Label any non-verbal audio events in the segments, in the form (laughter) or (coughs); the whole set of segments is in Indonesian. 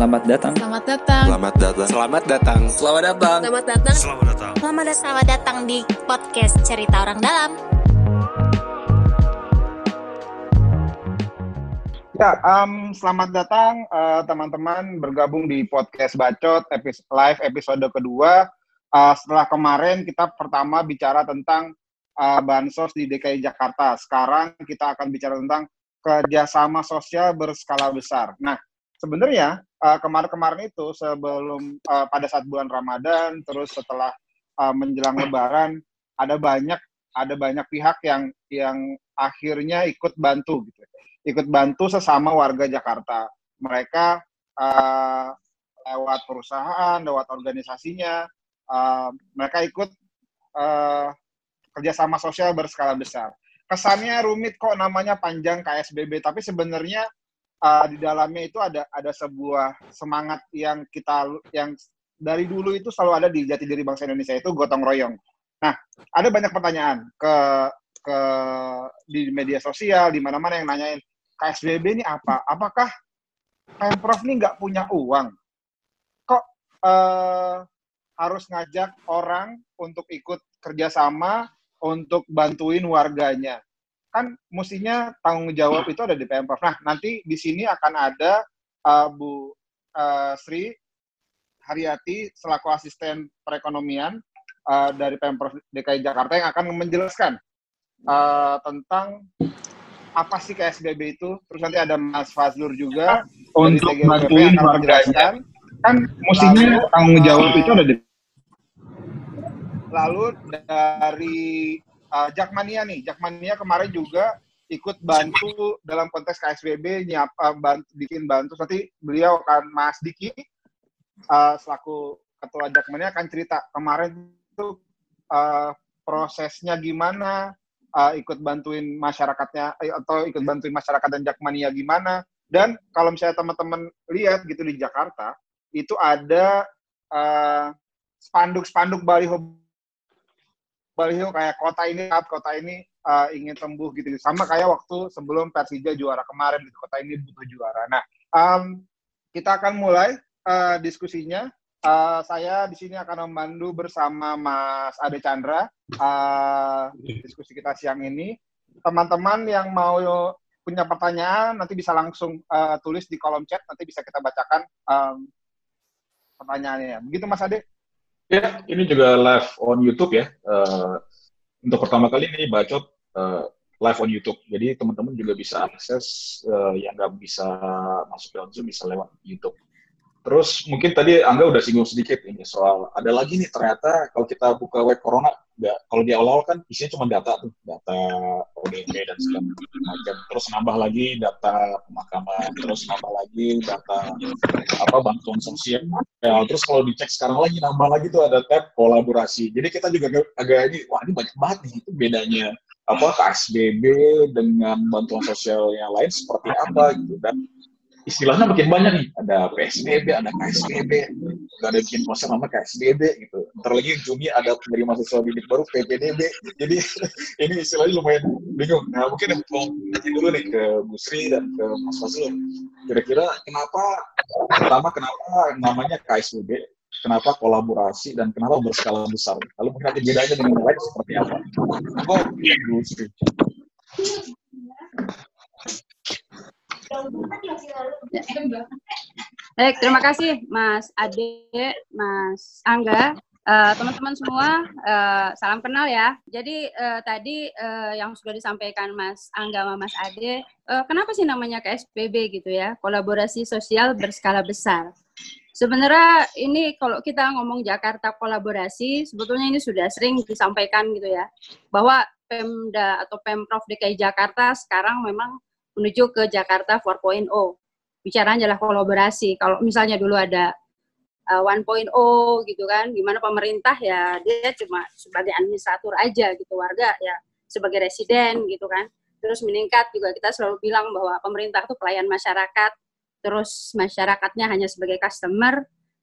Selamat datang. Selamat datang. Selamat datang. Selamat datang. Selamat datang. Selamat datang. Selamat datang. Selamat datang. Selamat datang di podcast Cerita Orang Dalam. Ya, um, selamat datang uh, teman-teman bergabung di podcast Bacot episode, live episode kedua. Uh, setelah kemarin kita pertama bicara tentang uh, bansos di DKI Jakarta. Sekarang kita akan bicara tentang kerjasama sosial berskala besar. Nah, sebenarnya uh, kemarin-kemarin itu sebelum uh, pada saat bulan Ramadan, terus setelah uh, menjelang Lebaran, ada banyak ada banyak pihak yang yang akhirnya ikut bantu gitu, ikut bantu sesama warga Jakarta. Mereka uh, lewat perusahaan, lewat organisasinya, uh, mereka ikut uh, kerjasama sosial berskala besar. Kesannya rumit kok namanya panjang KSBB, tapi sebenarnya uh, di dalamnya itu ada ada sebuah semangat yang kita yang dari dulu itu selalu ada di jati diri bangsa Indonesia itu gotong royong. Nah, ada banyak pertanyaan ke ke di media sosial di mana-mana yang nanyain KSBB ini apa? Apakah pemprov ini nggak punya uang? Kok uh, harus ngajak orang untuk ikut kerjasama untuk bantuin warganya. Kan mestinya tanggung jawab itu ada di Pemprov. Nah, nanti di sini akan ada uh, Bu uh, Sri Haryati selaku asisten perekonomian uh, dari Pemprov DKI Jakarta yang akan menjelaskan uh, tentang apa sih KSBB itu. Terus nanti ada Mas Fazlur juga untuk bantuin warganya. Kan mestinya tanggung jawab itu ada di lalu dari uh, Jakmania nih, Jakmania kemarin juga ikut bantu dalam konteks KSBB nyiap uh, bantu, bikin bantu. Nanti beliau akan Mas Diki uh, selaku ketua Jakmania akan cerita kemarin itu uh, prosesnya gimana, uh, ikut bantuin masyarakatnya atau ikut bantuin masyarakat dan Jakmania gimana. Dan kalau misalnya teman-teman lihat gitu di Jakarta itu ada spanduk-spanduk uh, baliho baliho kayak kota ini kota ini uh, ingin sembuh gitu. Sama kayak waktu sebelum Persija juara kemarin gitu kota ini butuh juara. Nah um, kita akan mulai uh, diskusinya. Uh, saya di sini akan memandu bersama Mas Ade Chandra uh, diskusi kita siang ini. Teman-teman yang mau punya pertanyaan nanti bisa langsung uh, tulis di kolom chat nanti bisa kita bacakan um, pertanyaannya. Begitu Mas Ade Ya, ini juga live on YouTube ya. Uh, untuk pertama kali ini bacot uh, live on YouTube. Jadi teman-teman juga bisa akses uh, yang nggak bisa masuk dalam Zoom bisa lewat YouTube. Terus mungkin tadi Angga udah singgung sedikit ini soal ada lagi nih ternyata kalau kita buka web corona nggak kalau di awal-awal kan isinya cuma data tuh data ODP dan segala macam. Terus nambah lagi data pemakaman terus nambah lagi data apa bantuan sosial. Ya terus kalau dicek sekarang lagi nambah lagi tuh ada tab kolaborasi. Jadi kita juga agak ini wah ini banyak banget nih itu bedanya apa KSBB dengan bantuan sosial yang lain seperti apa gitu. Dan istilahnya makin banyak nih. Ada PSBB, ada KSBB, udah ada bikin konser nama KSBB gitu. Ntar lagi Juni ada penerima siswa didik baru PPDB. Jadi (laughs) ini istilahnya lumayan bingung. Nah mungkin mau nanti dulu nih ke Bu Sri dan ke Mas Fazlur. Kira-kira kenapa, pertama kenapa namanya KSBB, kenapa kolaborasi dan kenapa berskala besar. Lalu mungkin nanti bedanya dengan yang lain seperti apa. Oh, Bu Sri. Baik, terima kasih Mas Ade, Mas Angga, uh, teman-teman semua, uh, salam kenal ya. Jadi uh, tadi uh, yang sudah disampaikan Mas Angga sama Mas Ade, uh, kenapa sih namanya KSBB gitu ya? Kolaborasi sosial berskala besar. Sebenarnya ini kalau kita ngomong Jakarta kolaborasi, sebetulnya ini sudah sering disampaikan gitu ya, bahwa Pemda atau Pemprov DKI Jakarta sekarang memang menuju ke Jakarta 4.0. Bicaranya adalah kolaborasi. Kalau misalnya dulu ada uh, 1.0 gitu kan, gimana pemerintah ya dia cuma sebagai administrator aja gitu, warga ya sebagai residen gitu kan. Terus meningkat juga kita selalu bilang bahwa pemerintah itu pelayan masyarakat, terus masyarakatnya hanya sebagai customer.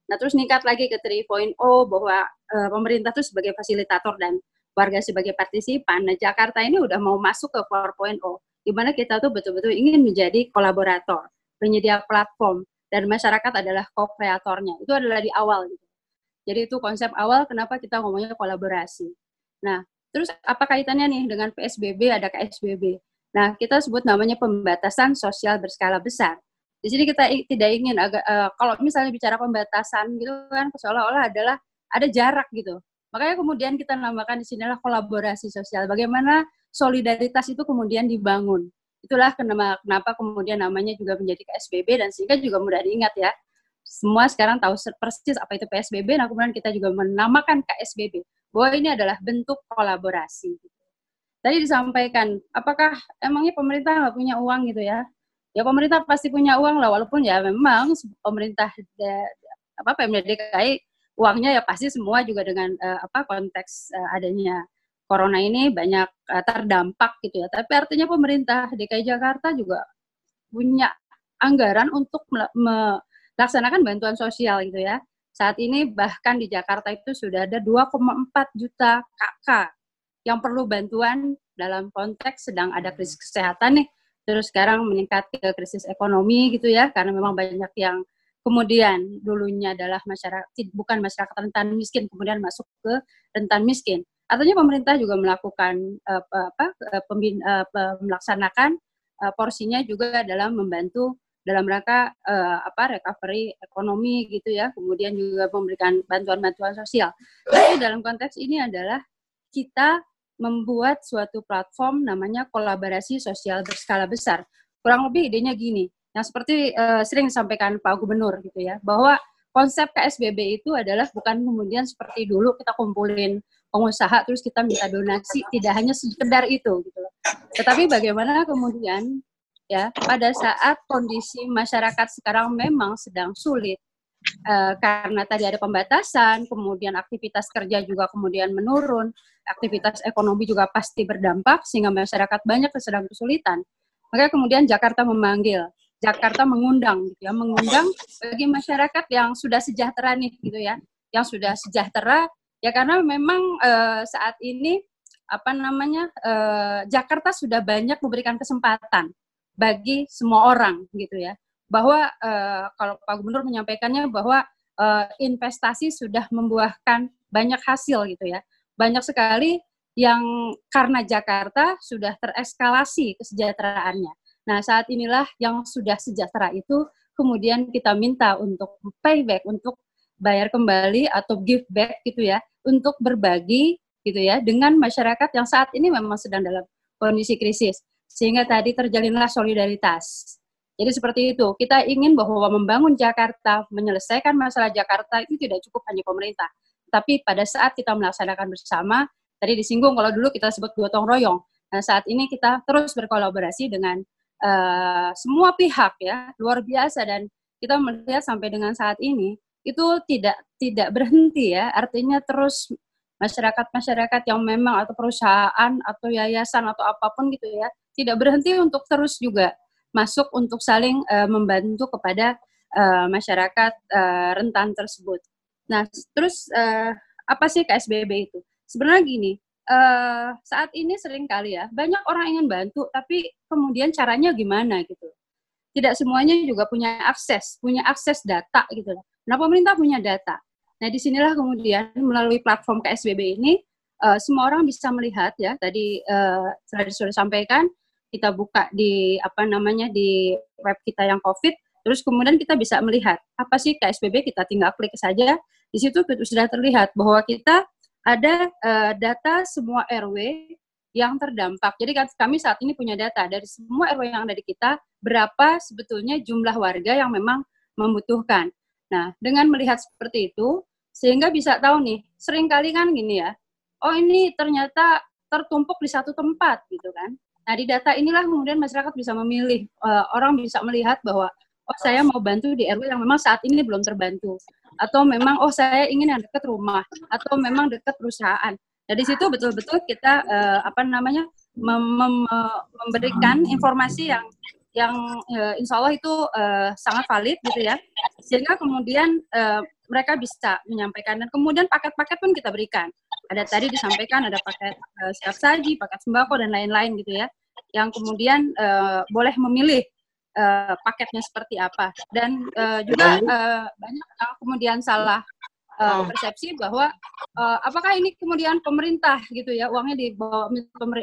Nah terus meningkat lagi ke 3.0 bahwa uh, pemerintah itu sebagai fasilitator dan warga sebagai partisipan. Nah Jakarta ini udah mau masuk ke 4.0 di mana kita tuh betul-betul ingin menjadi kolaborator, penyedia platform, dan masyarakat adalah co-kreatornya. Itu adalah di awal gitu. Jadi itu konsep awal kenapa kita ngomongnya kolaborasi. Nah, terus apa kaitannya nih dengan PSBB ada KSBB? Nah, kita sebut namanya pembatasan sosial berskala besar. Di sini kita tidak ingin agak uh, kalau misalnya bicara pembatasan gitu kan seolah-olah adalah ada jarak gitu. Makanya kemudian kita namakan di sinilah kolaborasi sosial. Bagaimana solidaritas itu kemudian dibangun. Itulah kenapa, kenapa kemudian namanya juga menjadi KSBB dan sehingga juga mudah diingat ya. Semua sekarang tahu persis apa itu PSBB, nah kemudian kita juga menamakan KSBB. Bahwa ini adalah bentuk kolaborasi. Tadi disampaikan, apakah emangnya pemerintah nggak punya uang gitu ya? Ya pemerintah pasti punya uang lah, walaupun ya memang pemerintah apa Pemda DKI uangnya ya pasti semua juga dengan uh, apa konteks uh, adanya corona ini banyak uh, terdampak gitu ya. Tapi artinya pemerintah DKI Jakarta juga punya anggaran untuk melaksanakan bantuan sosial gitu ya. Saat ini bahkan di Jakarta itu sudah ada 2,4 juta kakak yang perlu bantuan dalam konteks sedang ada krisis kesehatan nih. Terus sekarang meningkat ke krisis ekonomi gitu ya, karena memang banyak yang kemudian dulunya adalah masyarakat bukan masyarakat rentan miskin kemudian masuk ke rentan miskin Artinya pemerintah juga melakukan uh, apa uh, pembin, uh, melaksanakan uh, porsinya juga dalam membantu dalam rangka uh, apa recovery ekonomi gitu ya, kemudian juga memberikan bantuan-bantuan sosial. Tapi dalam konteks ini adalah kita membuat suatu platform namanya kolaborasi sosial berskala besar. Kurang lebih idenya gini, yang seperti uh, sering disampaikan Pak Gubernur gitu ya, bahwa konsep KSBB itu adalah bukan kemudian seperti dulu kita kumpulin pengusaha terus kita minta donasi tidak hanya sekedar itu gitu loh. Tetapi bagaimana kemudian ya pada saat kondisi masyarakat sekarang memang sedang sulit uh, karena tadi ada pembatasan, kemudian aktivitas kerja juga kemudian menurun, aktivitas ekonomi juga pasti berdampak sehingga masyarakat banyak sedang kesulitan. Maka kemudian Jakarta memanggil, Jakarta mengundang gitu ya, mengundang bagi masyarakat yang sudah sejahtera nih gitu ya, yang sudah sejahtera Ya karena memang uh, saat ini apa namanya uh, Jakarta sudah banyak memberikan kesempatan bagi semua orang gitu ya bahwa uh, kalau Pak Gubernur menyampaikannya bahwa uh, investasi sudah membuahkan banyak hasil gitu ya banyak sekali yang karena Jakarta sudah tereskalasi kesejahteraannya. Nah saat inilah yang sudah sejahtera itu kemudian kita minta untuk payback untuk bayar kembali atau give back gitu ya untuk berbagi gitu ya dengan masyarakat yang saat ini memang sedang dalam kondisi krisis sehingga tadi terjalinlah solidaritas. Jadi seperti itu, kita ingin bahwa membangun Jakarta, menyelesaikan masalah Jakarta itu tidak cukup hanya pemerintah. Tapi pada saat kita melaksanakan bersama, tadi disinggung kalau dulu kita sebut gotong royong. Nah saat ini kita terus berkolaborasi dengan uh, semua pihak ya, luar biasa dan kita melihat sampai dengan saat ini itu tidak tidak berhenti ya artinya terus masyarakat-masyarakat yang memang atau perusahaan atau yayasan atau apa pun gitu ya tidak berhenti untuk terus juga masuk untuk saling uh, membantu kepada uh, masyarakat uh, rentan tersebut. Nah, terus uh, apa sih KSBB itu? Sebenarnya gini, uh, saat ini sering kali ya banyak orang ingin bantu, tapi kemudian caranya gimana gitu. Tidak semuanya juga punya akses, punya akses data gitu. Nah, pemerintah punya data. Nah, di sinilah kemudian melalui platform KSBB ini, uh, semua orang bisa melihat ya, tadi uh, sudah sudah sampaikan, kita buka di apa namanya di web kita yang COVID, terus kemudian kita bisa melihat apa sih KSBB, kita tinggal klik saja, di situ sudah terlihat bahwa kita ada uh, data semua RW yang terdampak. Jadi kan kami saat ini punya data dari semua RW yang ada di kita, berapa sebetulnya jumlah warga yang memang membutuhkan. Nah, dengan melihat seperti itu, sehingga bisa tahu nih, sering kali kan gini ya, oh ini ternyata tertumpuk di satu tempat gitu kan. Nah, di data inilah kemudian masyarakat bisa memilih, uh, orang bisa melihat bahwa, oh saya mau bantu di RW yang memang saat ini belum terbantu. Atau memang, oh saya ingin yang dekat rumah, atau memang dekat perusahaan. Nah, di situ betul-betul kita, uh, apa namanya, mem mem memberikan informasi yang yang uh, insya Allah itu uh, sangat valid gitu ya. Sehingga kemudian uh, mereka bisa menyampaikan. Dan kemudian paket-paket pun kita berikan. Ada tadi disampaikan ada paket uh, siap saji paket sembako dan lain-lain gitu ya. Yang kemudian uh, boleh memilih uh, paketnya seperti apa. Dan uh, juga uh, banyak yang kemudian salah uh, persepsi bahwa uh, apakah ini kemudian pemerintah gitu ya uangnya di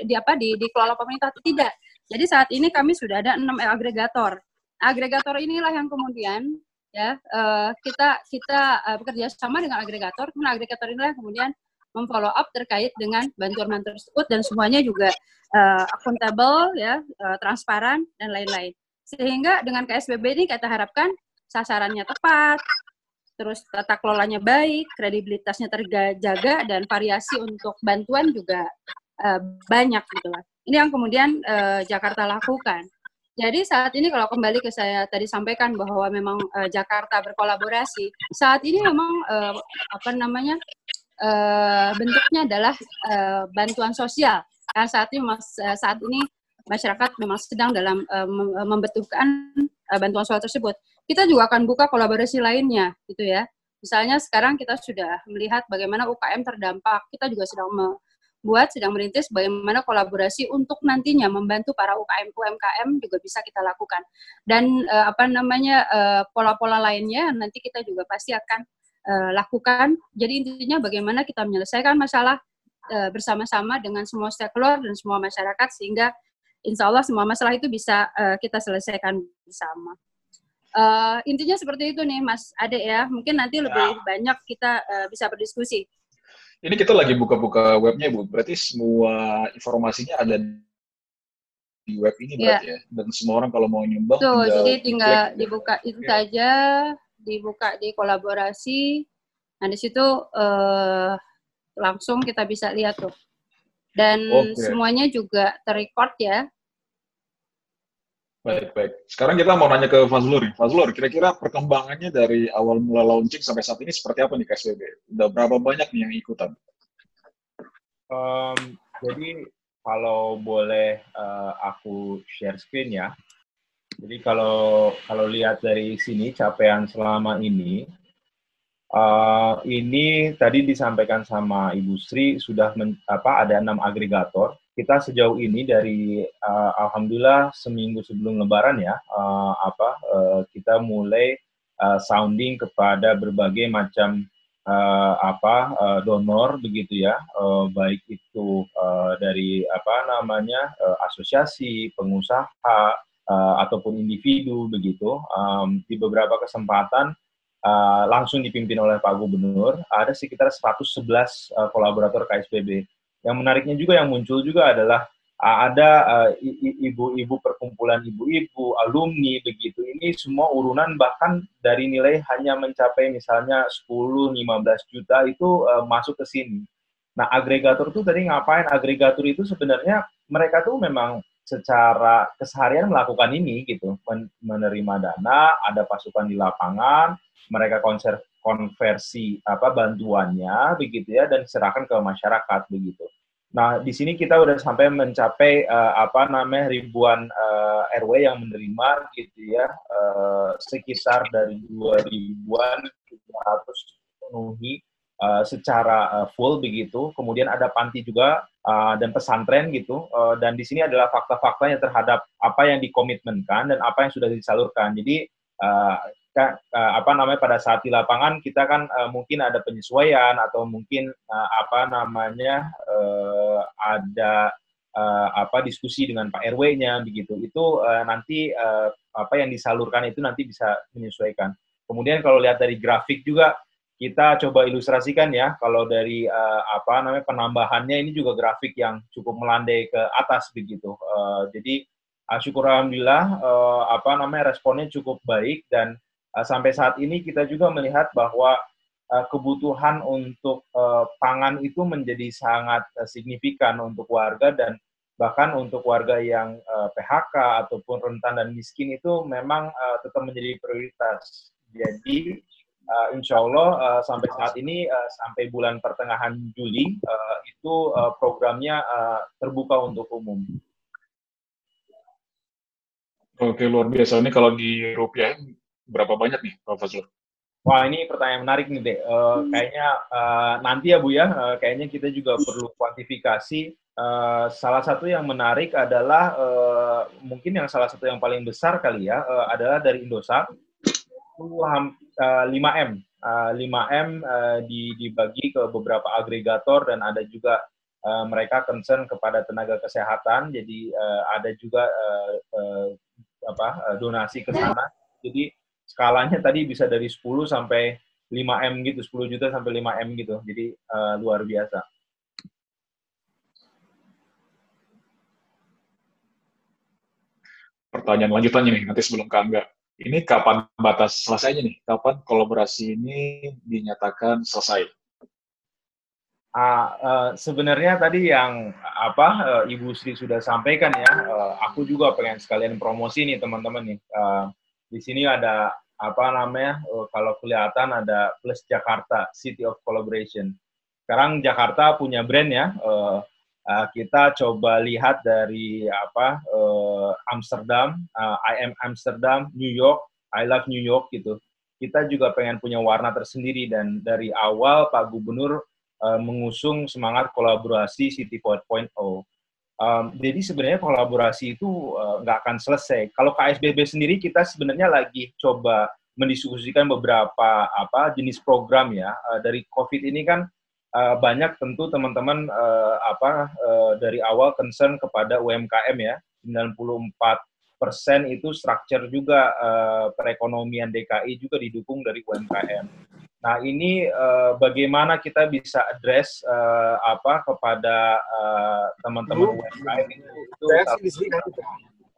di apa di dikelola pemerintah tidak? Jadi saat ini kami sudah ada enam agregator. Agregator inilah yang kemudian ya uh, kita kita uh, bekerja sama dengan agregator. Kemudian agregator inilah yang kemudian memfollow up terkait dengan bantuan-bantuan tersebut dan semuanya juga uh, akuntabel ya uh, transparan dan lain-lain. Sehingga dengan KSBB ini kita harapkan sasarannya tepat terus tata kelolanya baik, kredibilitasnya terjaga, dan variasi untuk bantuan juga uh, banyak gitu lah. Ini yang kemudian uh, Jakarta lakukan. Jadi saat ini kalau kembali ke saya tadi sampaikan bahwa memang uh, Jakarta berkolaborasi, saat ini memang uh, apa namanya uh, bentuknya adalah uh, bantuan sosial. Karena saat ini mas, saat ini masyarakat memang sedang dalam uh, membutuhkan uh, bantuan sosial tersebut kita juga akan buka kolaborasi lainnya gitu ya. Misalnya sekarang kita sudah melihat bagaimana UKM terdampak. Kita juga sedang membuat, sedang merintis bagaimana kolaborasi untuk nantinya membantu para UKM UMKM juga bisa kita lakukan. Dan uh, apa namanya uh, pola-pola lainnya nanti kita juga pasti akan uh, lakukan. Jadi intinya bagaimana kita menyelesaikan masalah bersama-sama dengan semua stakeholder dan semua masyarakat sehingga insya Allah semua masalah itu bisa kita selesaikan bersama uh, intinya seperti itu nih Mas Ade ya. Mungkin nanti lebih ya. banyak kita uh, bisa berdiskusi. Ini kita lagi buka-buka webnya Bu. Berarti semua informasinya ada di web ini ya. berarti ya. Dan semua orang kalau mau nyumbang Tuh, tinggal jadi tinggal klik, dibuka ya. itu saja, dibuka di kolaborasi. Nah, di situ uh, langsung kita bisa lihat tuh. Dan okay. semuanya juga terrecord ya. Baik, baik. Sekarang kita mau nanya ke Fazlur. Fazlur, kira-kira perkembangannya dari awal mula launching sampai saat ini seperti apa nih KSBB? Udah berapa banyak nih yang ikutan? Um, jadi kalau boleh uh, aku share screen ya. Jadi kalau kalau lihat dari sini capaian selama ini, uh, ini tadi disampaikan sama Ibu Sri sudah men, apa ada enam agregator kita sejauh ini dari uh, alhamdulillah seminggu sebelum lebaran ya uh, apa uh, kita mulai uh, sounding kepada berbagai macam uh, apa uh, donor begitu ya. Uh, baik itu uh, dari apa namanya uh, asosiasi pengusaha uh, ataupun individu begitu. Um, di beberapa kesempatan uh, langsung dipimpin oleh Pak Gubernur ada sekitar 111 uh, kolaborator KSBB yang menariknya juga yang muncul juga adalah ada ibu-ibu perkumpulan ibu-ibu, alumni begitu. Ini semua urunan bahkan dari nilai hanya mencapai misalnya 10 15 juta itu uh, masuk ke sini. Nah, agregator itu tadi ngapain? Agregator itu sebenarnya mereka tuh memang secara keseharian melakukan ini gitu, menerima dana, ada pasukan di lapangan, mereka konser konversi apa bantuannya begitu ya dan diserahkan ke masyarakat begitu. Nah, di sini kita udah sampai mencapai uh, apa namanya ribuan uh, eh, RW yang menerima gitu ya uh, sekitar dari dua ribuan ratus penuhi uh, secara uh, full begitu. Kemudian ada panti juga uh, dan pesantren gitu. Uh, dan di sini adalah fakta-faktanya terhadap apa yang dikomitmenkan dan apa yang sudah disalurkan. Jadi uh, kita uh, apa namanya pada saat di lapangan kita kan uh, mungkin ada penyesuaian atau mungkin uh, apa namanya uh, ada uh, apa diskusi dengan Pak RW-nya begitu. Itu uh, nanti uh, apa yang disalurkan itu nanti bisa menyesuaikan. Kemudian kalau lihat dari grafik juga kita coba ilustrasikan ya. Kalau dari uh, apa namanya penambahannya ini juga grafik yang cukup melandai ke atas begitu. Uh, jadi syukur alhamdulillah uh, apa namanya responnya cukup baik dan sampai saat ini kita juga melihat bahwa uh, kebutuhan untuk uh, pangan itu menjadi sangat signifikan untuk warga dan bahkan untuk warga yang PHK ataupun rentan dan miskin itu memang tetap menjadi prioritas. Jadi insya Allah sampai saat ini sampai bulan pertengahan Juli itu programnya terbuka untuk umum. Oke luar biasa ini kalau di rupiah berapa banyak nih Pak Fazlur? Wah ini pertanyaan menarik nih deh. Uh, kayaknya uh, nanti ya Bu ya, uh, kayaknya kita juga perlu kuantifikasi. Uh, salah satu yang menarik adalah uh, mungkin yang salah satu yang paling besar kali ya uh, adalah dari Indosat uh, 5M. Uh, 5M uh, dibagi ke beberapa agregator dan ada juga uh, mereka concern kepada tenaga kesehatan. Jadi uh, ada juga uh, uh, apa donasi ke sana. Jadi skalanya tadi bisa dari 10 sampai 5 M gitu, 10 juta sampai 5 M gitu. Jadi uh, luar biasa. Pertanyaan lanjutannya nih, nanti sebelum ke Angga. Ini kapan batas selesainya nih? Kapan kolaborasi ini dinyatakan selesai? Uh, uh, sebenarnya tadi yang apa uh, Ibu Sri sudah sampaikan ya, uh, aku juga pengen sekalian promosi nih teman-teman nih. Uh, di sini ada apa namanya uh, kalau kelihatan ada plus Jakarta City of Collaboration. Sekarang Jakarta punya brand ya. Uh, uh, kita coba lihat dari apa Amsterdam, I am Amsterdam, New York, I love New York gitu. Kita juga pengen punya warna tersendiri dan dari awal Pak Gubernur mengusung semangat kolaborasi City 4.0 Um, jadi sebenarnya kolaborasi itu uh, nggak akan selesai. Kalau KSBB sendiri kita sebenarnya lagi coba mendiskusikan beberapa apa jenis program ya uh, dari COVID ini kan uh, banyak tentu teman-teman uh, apa uh, dari awal concern kepada UMKM ya 94 persen itu structure juga uh, perekonomian DKI juga didukung dari UMKM. Nah ini uh, bagaimana kita bisa address uh, apa kepada uh, teman-teman UMKM itu, itu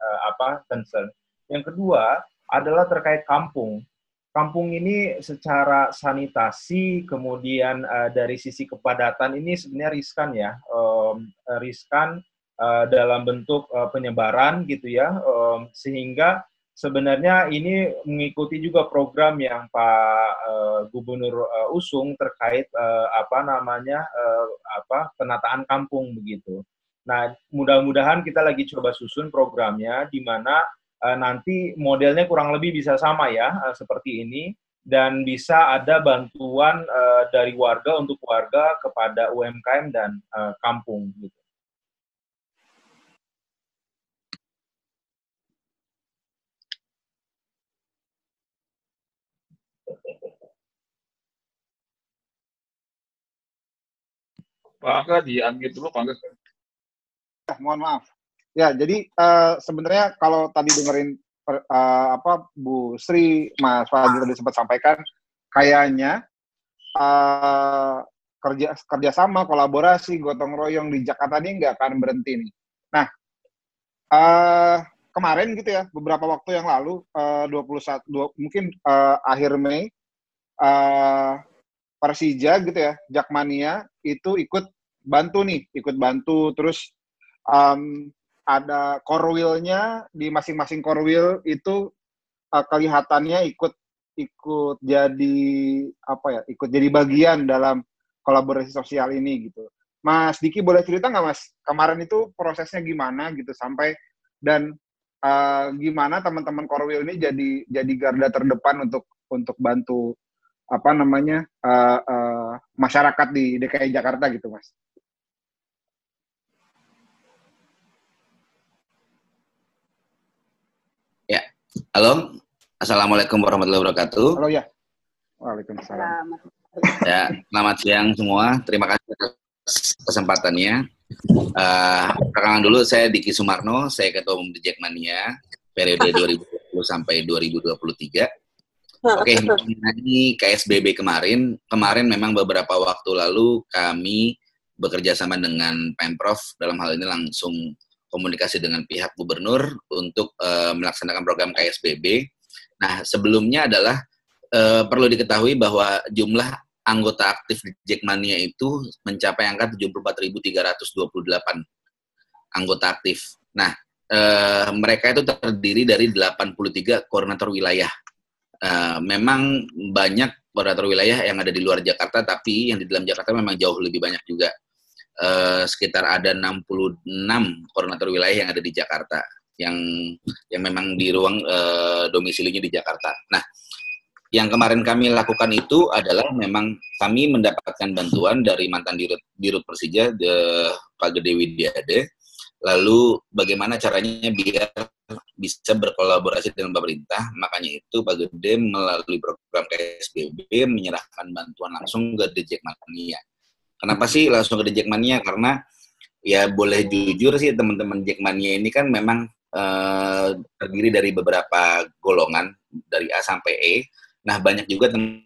uh, apa concern. Yang kedua adalah terkait kampung. Kampung ini secara sanitasi kemudian uh, dari sisi kepadatan ini sebenarnya riskan ya, um, riskan uh, dalam bentuk uh, penyebaran gitu ya, um, sehingga sebenarnya ini mengikuti juga program yang Pak uh, Gubernur uh, usung terkait uh, apa namanya uh, apa penataan kampung begitu. Nah, mudah-mudahan kita lagi coba susun programnya di mana uh, nanti modelnya kurang lebih bisa sama ya uh, seperti ini dan bisa ada bantuan uh, dari warga untuk warga kepada UMKM dan uh, kampung gitu. Pak Angga di unmute dulu Pak Angga. Ya, mohon maaf. Ya, jadi uh, sebenarnya kalau tadi dengerin uh, apa Bu Sri, Mas Fadil tadi sempat sampaikan, kayaknya uh, kerja kerjasama, kolaborasi, gotong royong di Jakarta ini nggak akan berhenti nih. Nah, uh, kemarin gitu ya, beberapa waktu yang lalu, uh, 21, 2, mungkin uh, akhir Mei, uh, Persija gitu ya, Jakmania itu ikut bantu nih, ikut bantu terus um, ada core wheel-nya di masing-masing wheel itu uh, kelihatannya ikut ikut jadi apa ya, ikut jadi bagian dalam kolaborasi sosial ini gitu. Mas Diki boleh cerita nggak Mas, kemarin itu prosesnya gimana gitu sampai dan uh, gimana teman-teman wheel ini jadi jadi garda terdepan untuk untuk bantu apa namanya uh, uh, masyarakat di DKI Jakarta gitu mas. Ya, halo, assalamualaikum warahmatullahi wabarakatuh. Halo ya, waalaikumsalam. Ya, selamat siang semua. Terima kasih atas kesempatannya. Uh, perkenalan dulu, saya Diki Sumarno, saya Ketua Umum Jackmania periode (laughs) 2020 sampai 2023. Oke, okay, mengenai KSBB kemarin, kemarin memang beberapa waktu lalu kami bekerja sama dengan Pemprov dalam hal ini langsung komunikasi dengan pihak gubernur untuk uh, melaksanakan program KSBB. Nah, sebelumnya adalah uh, perlu diketahui bahwa jumlah anggota aktif di Jackmania itu mencapai angka 74.328 anggota aktif. Nah, uh, mereka itu terdiri dari 83 koordinator wilayah Uh, memang banyak koordinator wilayah yang ada di luar Jakarta, tapi yang di dalam Jakarta memang jauh lebih banyak juga. Uh, sekitar ada 66 koordinator wilayah yang ada di Jakarta, yang yang memang di ruang uh, domisilinya di Jakarta. Nah, yang kemarin kami lakukan itu adalah memang kami mendapatkan bantuan dari mantan dirut, dirut Persija, de, Pak Gede Widiade. Lalu bagaimana caranya biar bisa berkolaborasi dengan pemerintah? Makanya itu Pak Gede melalui program KSBB menyerahkan bantuan langsung ke The Jackmania. Kenapa sih langsung ke The Jackmania? Karena ya boleh jujur sih teman-teman Jackmania ini kan memang eh, terdiri dari beberapa golongan dari A sampai E Nah, banyak juga teman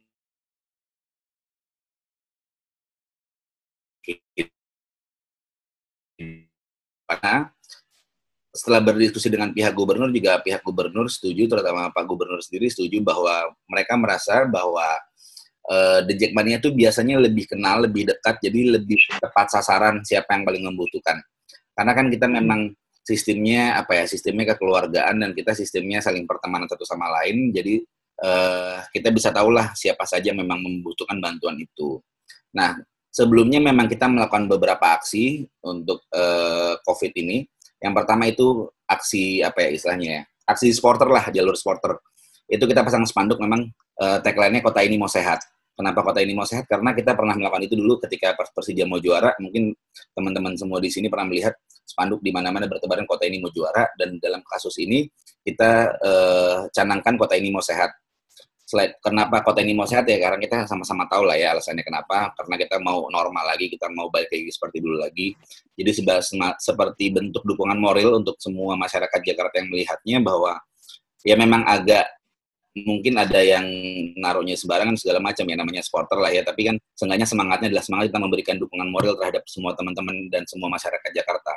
karena setelah berdiskusi dengan pihak gubernur juga pihak gubernur setuju terutama Pak Gubernur sendiri setuju bahwa mereka merasa bahwa uh, The Jackmania itu biasanya lebih kenal, lebih dekat, jadi lebih tepat sasaran siapa yang paling membutuhkan. Karena kan kita memang sistemnya apa ya, sistemnya kekeluargaan dan kita sistemnya saling pertemanan satu sama lain, jadi uh, kita bisa tahulah siapa saja memang membutuhkan bantuan itu. Nah, sebelumnya memang kita melakukan beberapa aksi untuk uh, COVID ini. Yang pertama itu aksi apa ya istilahnya ya, aksi supporter lah, jalur supporter. Itu kita pasang spanduk memang uh, tagline-nya kota ini mau sehat. Kenapa kota ini mau sehat? Karena kita pernah melakukan itu dulu ketika Persija mau juara. Mungkin teman-teman semua di sini pernah melihat spanduk di mana-mana bertebaran kota ini mau juara. Dan dalam kasus ini kita uh, canangkan kota ini mau sehat selain kenapa kota ini mau sehat? Ya karena kita sama-sama tahu lah ya alasannya kenapa. Karena kita mau normal lagi kita mau balik lagi seperti dulu lagi. Jadi seperti bentuk dukungan moral untuk semua masyarakat Jakarta yang melihatnya bahwa ya memang agak mungkin ada yang naruhnya sembarangan segala macam ya namanya supporter lah ya. Tapi kan seenggaknya semangatnya adalah semangat kita memberikan dukungan moral terhadap semua teman-teman dan semua masyarakat Jakarta.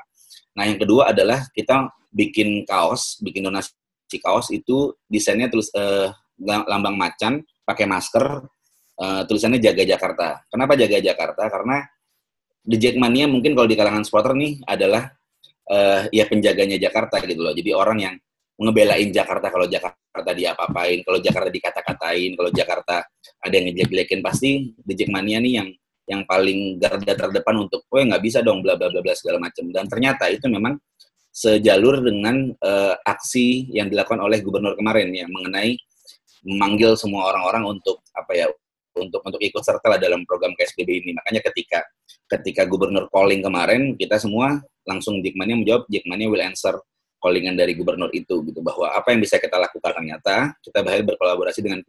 Nah yang kedua adalah kita bikin kaos, bikin donasi kaos itu desainnya terus uh, lambang macan, pakai masker, uh, tulisannya jaga Jakarta. Kenapa jaga Jakarta? Karena The Jackmania mungkin kalau di kalangan supporter nih adalah uh, ya penjaganya Jakarta gitu loh. Jadi orang yang ngebelain Jakarta kalau Jakarta diapa-apain, kalau Jakarta dikata-katain, kalau Jakarta ada yang ngejek-jelekin pasti The Jackmania nih yang yang paling garda terdepan untuk, oh nggak bisa dong, bla bla bla bla segala macam. Dan ternyata itu memang sejalur dengan uh, aksi yang dilakukan oleh gubernur kemarin yang mengenai memanggil semua orang-orang untuk apa ya untuk untuk ikut serta lah dalam program KSBB ini. Makanya ketika ketika gubernur calling kemarin, kita semua langsung Jackmania menjawab Jackmania will answer callingan dari gubernur itu gitu bahwa apa yang bisa kita lakukan ternyata kita bahaya berkolaborasi dengan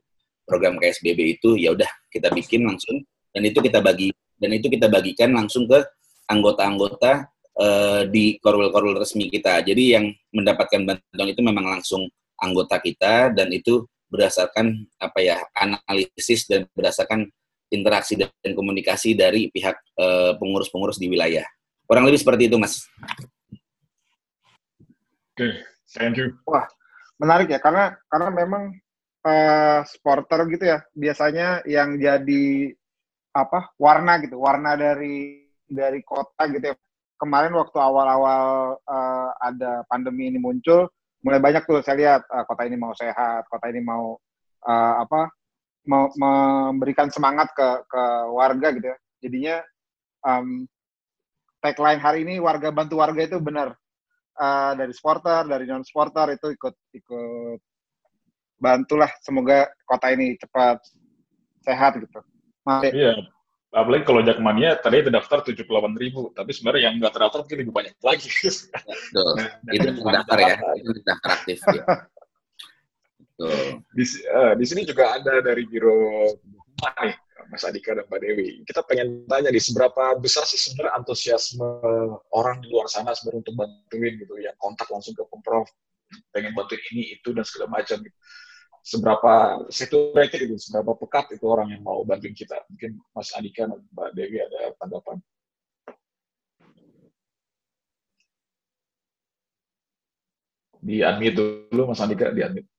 program KSBB itu ya udah kita bikin langsung dan itu kita bagi dan itu kita bagikan langsung ke anggota-anggota uh, di korwil-korwil resmi kita. Jadi yang mendapatkan bantuan itu memang langsung anggota kita dan itu berdasarkan apa ya analisis dan berdasarkan interaksi dan komunikasi dari pihak pengurus eh, pengurus-pengurus di wilayah. Kurang lebih seperti itu, Mas. Oke, okay, thank you. Wah, menarik ya karena karena memang uh, supporter gitu ya biasanya yang jadi apa warna gitu warna dari dari kota gitu ya kemarin waktu awal-awal uh, ada pandemi ini muncul mulai banyak tuh saya lihat uh, kota ini mau sehat, kota ini mau uh, apa mau memberikan semangat ke ke warga gitu ya. Jadinya um, tagline hari ini warga bantu warga itu benar uh, dari supporter, dari non supporter itu ikut ikut bantulah semoga kota ini cepat sehat gitu. Iya, apalagi kalau Jakmania tadi terdaftar 78 ribu, tapi sebenarnya yang nggak terdaftar mungkin lebih banyak lagi. Betul. itu terdaftar ya, itu terdaftar aktif. Ya. Di, uh, di sini juga ada dari Biro nih, Mas Adika dan Mbak Dewi. Kita pengen tanya nih, seberapa besar sih sebenarnya antusiasme orang di luar sana sebenarnya untuk bantuin gitu, yang kontak langsung ke Pemprov, pengen bantuin ini, itu, dan segala macam gitu seberapa saturated itu, seberapa pekat itu orang yang mau bantuin kita. Mungkin Mas Andika dan Mbak Dewi ada tanggapan. Di unmute dulu, Mas Andika, di unmute.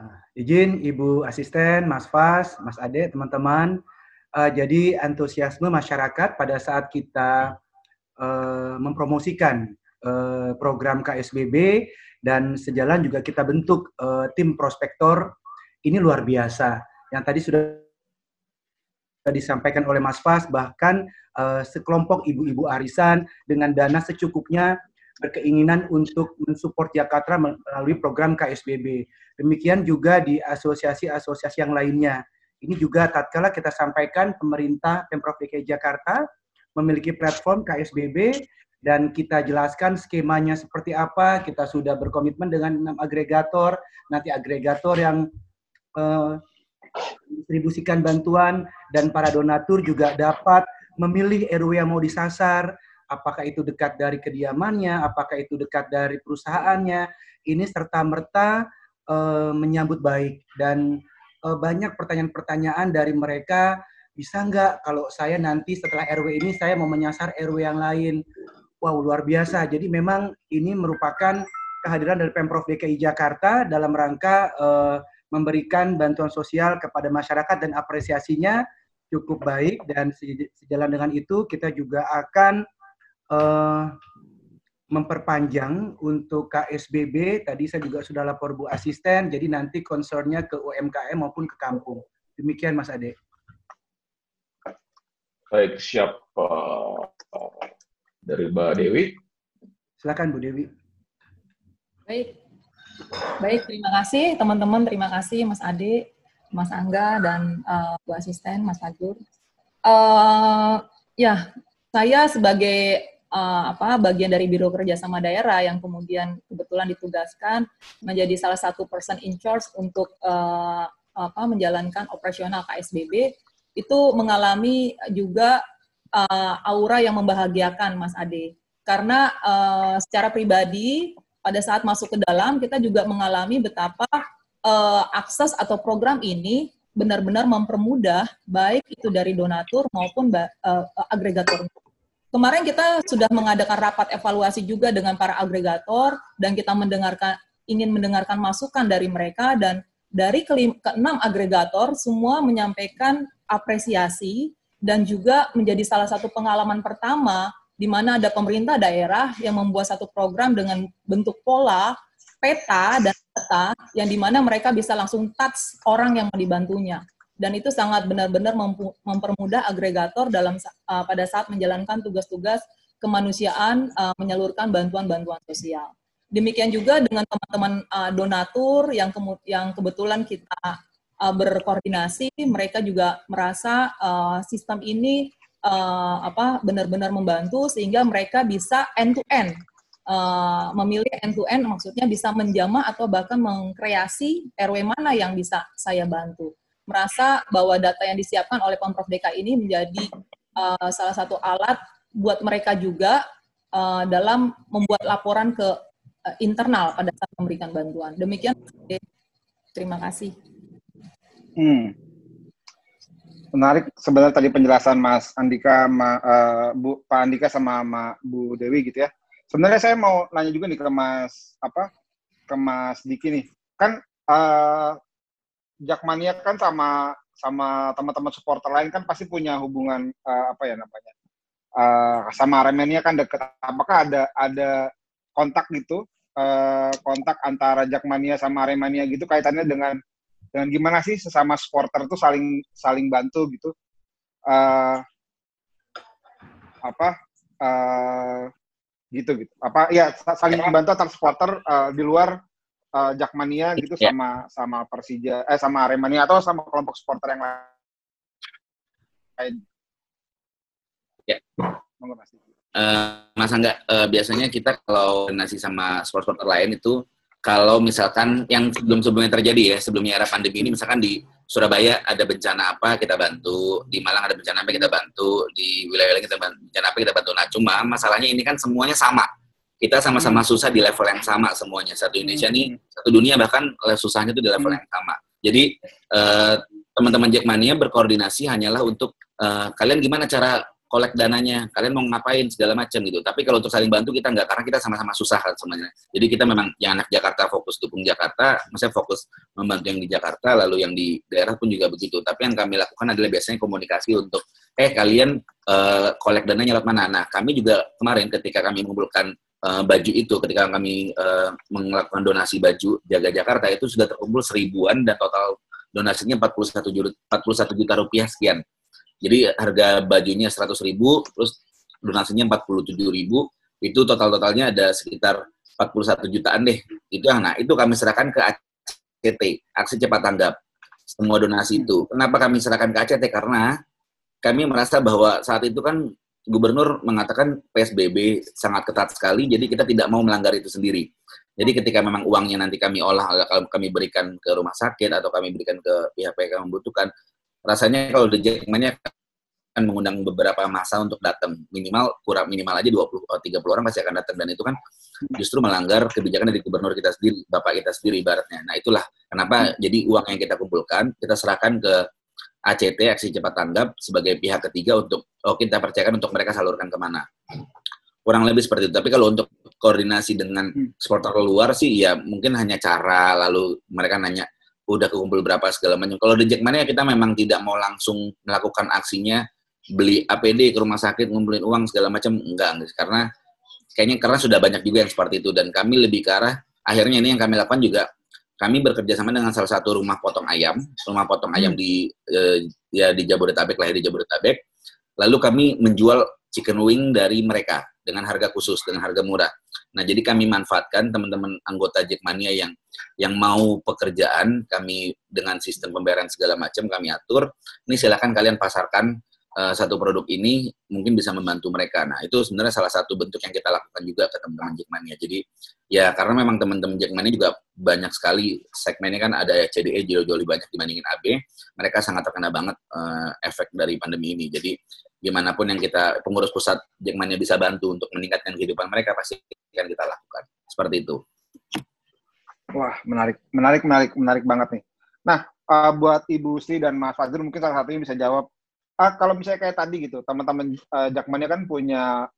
Uh, izin Ibu Asisten, Mas Fas, Mas Ade, teman-teman. Uh, jadi antusiasme masyarakat pada saat kita uh, mempromosikan uh, program KSBB dan sejalan juga kita bentuk uh, tim prospektor ini luar biasa. Yang tadi sudah disampaikan oleh Mas Fas bahkan uh, sekelompok ibu-ibu arisan dengan dana secukupnya berkeinginan untuk mensupport Jakarta melalui program KSBB. Demikian juga di asosiasi-asosiasi yang lainnya. Ini juga tatkala kita sampaikan pemerintah Pemprov DKI Jakarta memiliki platform KSBB dan kita jelaskan skemanya seperti apa. Kita sudah berkomitmen dengan enam agregator. Nanti agregator yang uh, distribusikan bantuan dan para donatur juga dapat memilih RW yang mau disasar. Apakah itu dekat dari kediamannya, apakah itu dekat dari perusahaannya. Ini serta merta uh, menyambut baik dan uh, banyak pertanyaan-pertanyaan dari mereka bisa nggak kalau saya nanti setelah RW ini saya mau menyasar RW yang lain. Wow, luar biasa. Jadi memang ini merupakan kehadiran dari Pemprov DKI Jakarta dalam rangka uh, memberikan bantuan sosial kepada masyarakat dan apresiasinya cukup baik dan sejalan dengan itu kita juga akan uh, memperpanjang untuk KSBB. Tadi saya juga sudah lapor Bu Asisten, jadi nanti concernnya ke UMKM maupun ke kampung. Demikian Mas Ade. Baik, siap uh, dari Mbak Dewi. Silakan Bu Dewi. Baik, baik terima kasih teman-teman, terima kasih Mas Ade, Mas Angga dan uh, Bu Asisten, Mas Fajur. Uh, ya, saya sebagai uh, apa bagian dari Biro Kerjasama Daerah yang kemudian kebetulan ditugaskan menjadi salah satu person in charge untuk uh, apa menjalankan operasional KSBB itu mengalami juga uh, aura yang membahagiakan Mas Ade. Karena uh, secara pribadi pada saat masuk ke dalam kita juga mengalami betapa uh, akses atau program ini benar-benar mempermudah baik itu dari donatur maupun uh, agregator. Kemarin kita sudah mengadakan rapat evaluasi juga dengan para agregator dan kita mendengarkan ingin mendengarkan masukan dari mereka dan dari keenam agregator semua menyampaikan apresiasi dan juga menjadi salah satu pengalaman pertama di mana ada pemerintah daerah yang membuat satu program dengan bentuk pola, peta, dan data yang di mana mereka bisa langsung touch orang yang mau dibantunya dan itu sangat benar-benar mempermudah agregator dalam uh, pada saat menjalankan tugas-tugas kemanusiaan uh, menyalurkan bantuan-bantuan sosial. Demikian juga dengan teman-teman uh, donatur yang yang kebetulan kita uh, berkoordinasi, mereka juga merasa uh, sistem ini uh, apa benar-benar membantu sehingga mereka bisa end to end uh, memilih end to end maksudnya bisa menjama atau bahkan mengkreasi RW mana yang bisa saya bantu merasa bahwa data yang disiapkan oleh Pemprov DKI ini menjadi uh, salah satu alat buat mereka juga uh, dalam membuat laporan ke internal pada saat memberikan bantuan. Demikian, terima kasih. Hmm. Menarik sebenarnya tadi penjelasan Mas Andika, ma, uh, Bu, Pak Andika sama Ma, Bu Dewi gitu ya. Sebenarnya saya mau nanya juga nih ke Mas apa ke Mas Diki nih. Kan uh, Jakmania kan sama sama teman-teman supporter lain kan pasti punya hubungan uh, apa ya namanya uh, sama Aremania kan deket. Apakah ada ada kontak gitu uh, kontak antara Jakmania sama Aremania gitu kaitannya dengan dengan gimana sih sesama supporter tuh saling saling bantu gitu uh, apa uh, gitu gitu apa ya saling membantu antar supporter uh, di luar uh, Jakmania gitu yeah. sama sama Persija eh sama Aremania atau sama kelompok supporter yang lain. Ya. Mas. Uh, Mas Angga, uh, biasanya kita kalau nasi sama supporter lain itu kalau misalkan yang sebelum-sebelumnya terjadi ya, sebelumnya era pandemi ini misalkan di Surabaya ada bencana apa kita bantu, di Malang ada bencana apa kita bantu, di wilayah lain kita bantu, bencana apa kita bantu. Nah, cuma masalahnya ini kan semuanya sama kita sama-sama hmm. susah di level yang sama semuanya. Satu Indonesia nih, hmm. satu dunia bahkan susahnya itu di level hmm. yang sama. Jadi uh, teman-teman Jackmania berkoordinasi hanyalah untuk uh, kalian gimana cara kolek dananya, kalian mau ngapain segala macam gitu. Tapi kalau untuk saling bantu kita nggak, karena kita sama-sama susah kan semuanya. Jadi kita memang yang anak Jakarta fokus dukung Jakarta, maksudnya fokus membantu yang di Jakarta, lalu yang di daerah pun juga begitu. Tapi yang kami lakukan adalah biasanya komunikasi untuk, eh kalian uh, dananya lewat mana? Nah kami juga kemarin ketika kami mengumpulkan uh, baju itu ketika kami uh, melakukan donasi baju Jaga Jakarta itu sudah terkumpul seribuan dan total donasinya 41 juta, 41 juta rupiah sekian. Jadi harga bajunya 100 ribu, terus donasinya 47 ribu, Itu total-totalnya ada sekitar 41 jutaan deh. Itu yang nah itu kami serahkan ke ACT, aksi cepat tanggap. Semua donasi itu. Kenapa kami serahkan ke ACT? Karena kami merasa bahwa saat itu kan gubernur mengatakan PSBB sangat ketat sekali, jadi kita tidak mau melanggar itu sendiri. Jadi ketika memang uangnya nanti kami olah, kalau kami berikan ke rumah sakit atau kami berikan ke pihak-pihak yang membutuhkan, rasanya kalau The Jackmania akan mengundang beberapa masa untuk datang. Minimal kurang minimal aja 20 atau 30 orang pasti akan datang. Dan itu kan justru melanggar kebijakan dari gubernur kita sendiri bapak kita sendiri ibaratnya. Nah itulah kenapa jadi uang yang kita kumpulkan kita serahkan ke ACT aksi cepat tanggap sebagai pihak ketiga untuk oh kita percayakan untuk mereka salurkan ke mana. Kurang lebih seperti itu. Tapi kalau untuk koordinasi dengan supporter luar sih ya mungkin hanya cara lalu mereka nanya udah kekumpul berapa segala macam. Kalau di Jackmania kita memang tidak mau langsung melakukan aksinya beli APD ke rumah sakit ngumpulin uang segala macam. Enggak karena kayaknya karena sudah banyak juga yang seperti itu. Dan kami lebih ke arah akhirnya ini yang kami lakukan juga kami bekerja sama dengan salah satu rumah potong ayam. Rumah potong ayam di eh, ya di Jabodetabek lah ya, di Jabodetabek. Lalu kami menjual chicken wing dari mereka dengan harga khusus dengan harga murah. Nah jadi kami manfaatkan teman-teman anggota Jackmania yang yang mau pekerjaan kami dengan sistem pembayaran segala macam kami atur. Ini silakan kalian pasarkan uh, satu produk ini mungkin bisa membantu mereka. Nah, itu sebenarnya salah satu bentuk yang kita lakukan juga ke teman-teman Jackmania. Jadi, ya karena memang teman-teman Jackmania juga banyak sekali segmennya kan ada CDE jauh-jauh lebih banyak dibandingin AB. Mereka sangat terkena banget uh, efek dari pandemi ini. Jadi, gimana pun yang kita pengurus pusat Jackmania bisa bantu untuk meningkatkan kehidupan mereka pasti akan kita lakukan. Seperti itu. Wah, menarik, menarik, menarik, menarik banget nih. Nah, uh, buat Ibu Sri dan Mas Fazil mungkin salah satunya bisa jawab uh, kalau misalnya kayak tadi gitu, teman-teman uh, Jakmania kan punya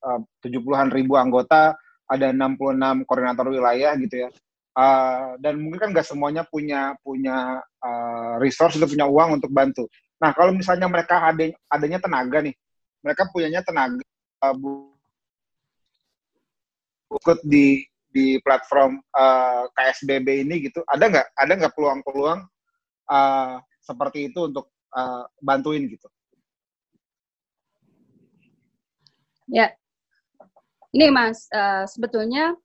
tujuh puluhan ribu anggota, ada 66 koordinator wilayah gitu ya. Uh, dan mungkin kan nggak semuanya punya punya uh, resource atau punya uang untuk bantu. Nah kalau misalnya mereka ada adanya tenaga nih, mereka punyanya tenaga uh, ikut di di platform uh, KSBB ini gitu, ada nggak ada nggak peluang-peluang uh, seperti itu untuk uh, bantuin gitu? Ya, ini Mas, uh, sebetulnya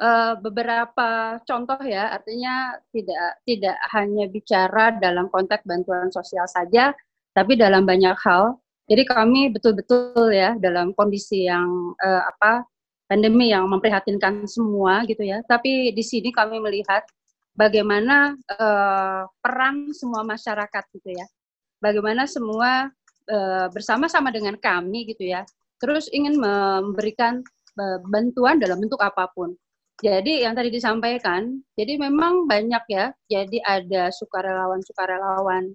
uh, beberapa contoh ya, artinya tidak tidak hanya bicara dalam konteks bantuan sosial saja, tapi dalam banyak hal. Jadi kami betul-betul ya dalam kondisi yang uh, apa pandemi yang memprihatinkan semua gitu ya. Tapi di sini kami melihat bagaimana uh, peran semua masyarakat gitu ya. Bagaimana semua bersama-sama dengan kami gitu ya terus ingin memberikan e, bantuan dalam bentuk apa pun. Jadi yang tadi disampaikan, jadi memang banyak ya. Jadi ada sukarelawan-sukarelawan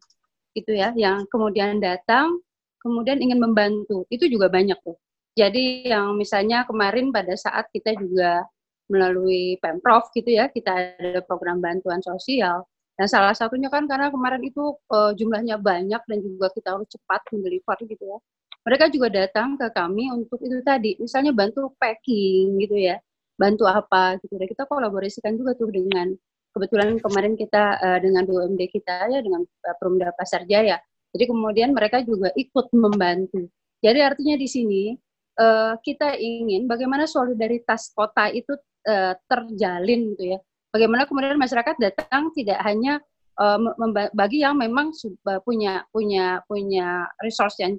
itu ya yang kemudian datang, kemudian ingin membantu. Itu juga banyak tuh. Jadi yang misalnya kemarin pada saat kita juga melalui Pemprov gitu ya, kita ada program bantuan sosial. Dan salah satunya kan karena kemarin itu uh, jumlahnya banyak dan juga kita harus cepat mendeliver gitu ya mereka juga datang ke kami untuk itu tadi, misalnya bantu packing gitu ya, bantu apa gitu. Dan kita kolaborasikan juga tuh dengan kebetulan kemarin kita uh, dengan BUMD kita ya dengan uh, Perumda Pasar Jaya. Jadi kemudian mereka juga ikut membantu. Jadi artinya di sini uh, kita ingin bagaimana solidaritas kota itu uh, terjalin gitu ya. Bagaimana kemudian masyarakat datang tidak hanya uh, bagi yang memang punya punya punya resource yang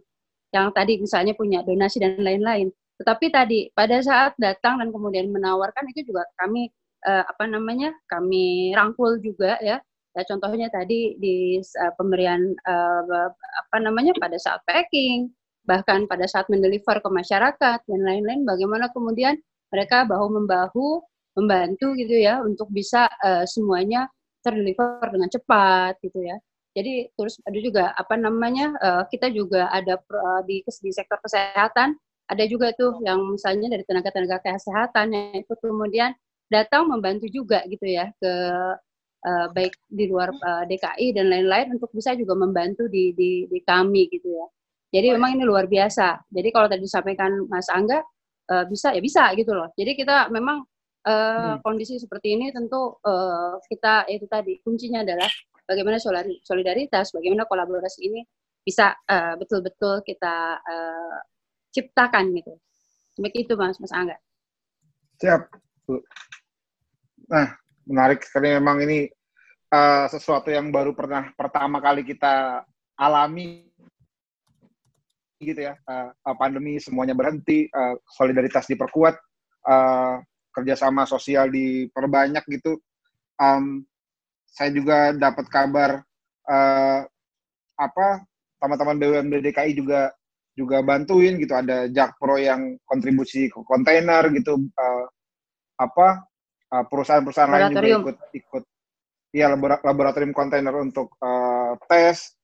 yang tadi misalnya punya donasi dan lain-lain. Tetapi tadi pada saat datang dan kemudian menawarkan itu juga kami uh, apa namanya kami rangkul juga ya. Ya contohnya tadi di uh, pemberian uh, apa namanya pada saat packing, bahkan pada saat mendeliver ke masyarakat dan lain-lain. Bagaimana kemudian mereka bahu membahu membantu gitu ya untuk bisa uh, semuanya terdeliver dengan cepat gitu ya. Jadi terus ada juga apa namanya uh, kita juga ada uh, di di sektor kesehatan ada juga tuh yang misalnya dari tenaga-tenaga kesehatan yang itu kemudian datang membantu juga gitu ya ke uh, baik di luar uh, DKI dan lain-lain untuk bisa juga membantu di, di di kami gitu ya. Jadi memang ini luar biasa. Jadi kalau tadi disampaikan Mas Angga uh, bisa ya bisa gitu loh. Jadi kita memang uh, hmm. kondisi seperti ini tentu uh, kita itu tadi kuncinya adalah bagaimana solidaritas, bagaimana kolaborasi ini bisa uh, betul-betul kita uh, ciptakan gitu. Seperti itu Mas Mas Angga. Siap. Nah, menarik sekali memang ini uh, sesuatu yang baru pernah pertama kali kita alami gitu ya. Uh, pandemi semuanya berhenti, uh, solidaritas diperkuat, uh, kerjasama sosial diperbanyak gitu. Um, saya juga dapat kabar uh, apa teman-teman BUMD DKI juga juga bantuin gitu. Ada Jakpro yang kontribusi ke kontainer gitu uh, apa uh, perusahaan-perusahaan lain juga ikut ikut. Ya laboratorium kontainer untuk uh, tes.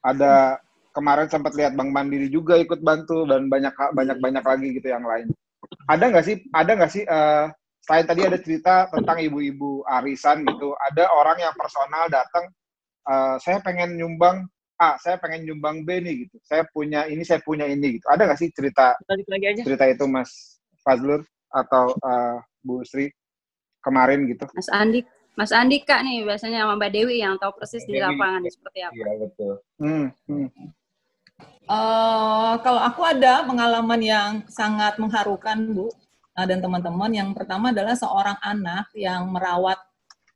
Ada kemarin sempat lihat Bank Mandiri juga ikut bantu dan banyak banyak banyak lagi gitu yang lain. Ada nggak sih ada nggak sih uh, selain tadi ada cerita tentang ibu-ibu arisan gitu ada orang yang personal datang uh, saya pengen nyumbang A, saya pengen nyumbang B nih gitu. Saya punya ini, saya punya ini gitu. Ada nggak sih cerita lagi aja. cerita itu Mas Fazlur atau uh, Bu Sri kemarin gitu? Mas Andi, Mas Andi kak nih biasanya sama Mbak Dewi yang tahu persis Dewi. di lapangan seperti apa. Iya betul. Hmm, hmm. Uh, kalau aku ada pengalaman yang sangat mengharukan Bu dan teman-teman. Yang pertama adalah seorang anak yang merawat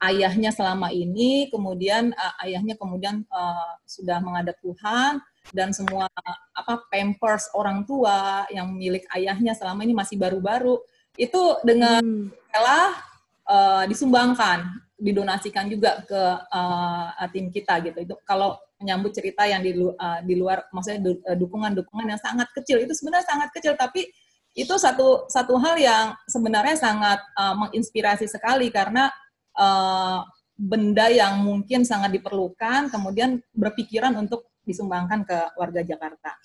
ayahnya selama ini, kemudian uh, ayahnya kemudian uh, sudah menghadap Tuhan dan semua apa pampers orang tua yang milik ayahnya selama ini masih baru-baru itu dengan hmm. rela uh, disumbangkan, didonasikan juga ke uh, tim kita gitu. Itu kalau menyambut cerita yang di, uh, di luar maksudnya dukungan-dukungan yang sangat kecil itu sebenarnya sangat kecil tapi itu satu satu hal yang sebenarnya sangat uh, menginspirasi sekali karena uh, benda yang mungkin sangat diperlukan, kemudian berpikiran untuk disumbangkan ke warga Jakarta.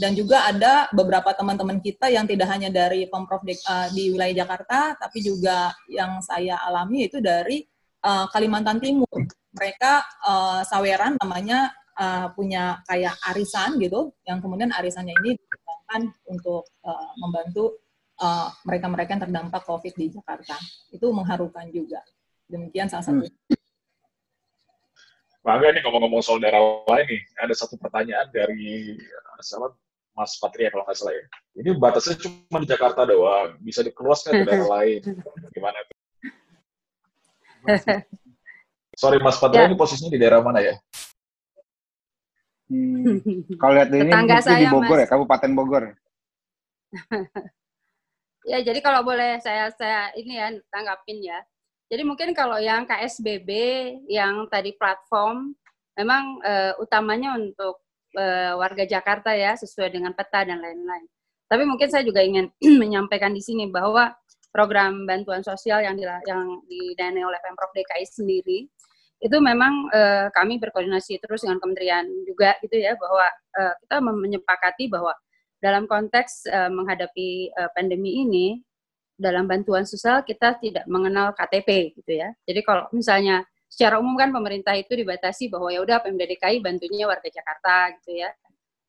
Dan juga ada beberapa teman-teman kita yang tidak hanya dari Pemprov di, uh, di wilayah Jakarta, tapi juga yang saya alami itu dari uh, Kalimantan Timur. Mereka uh, saweran namanya uh, punya kayak arisan gitu, yang kemudian arisannya ini digunakan untuk uh, membantu mereka-mereka uh, yang terdampak COVID di Jakarta. Itu mengharukan juga. Demikian salah satu. Hmm. Bangga nih ngomong-ngomong soal daerah lain nih, ada satu pertanyaan dari eh, siapa Mas Patria kalau nggak salah ya. Ini batasnya cuma di Jakarta doang, bisa dikeluaskan ke daerah lain. Gimana tuh? (laughs) Sorry Mas Patria ya. ini posisinya di daerah mana ya? Hmm. Kalau lihat ini Tetangga saya, di Bogor ya, mas. ya, Kabupaten Bogor. (laughs) ya, jadi kalau boleh saya saya ini ya tanggapin ya. Jadi mungkin kalau yang KSBB yang tadi platform memang uh, utamanya untuk uh, warga Jakarta ya sesuai dengan peta dan lain-lain. Tapi mungkin saya juga ingin (clears throat) menyampaikan di sini bahwa program bantuan sosial yang di, yang didanai oleh Pemprov DKI sendiri itu memang uh, kami berkoordinasi terus dengan kementerian juga gitu ya bahwa uh, kita menyepakati bahwa dalam konteks uh, menghadapi uh, pandemi ini dalam bantuan sosial kita tidak mengenal KTP gitu ya. Jadi kalau misalnya secara umum kan pemerintah itu dibatasi bahwa ya udah Pemda DKI bantunya warga Jakarta gitu ya.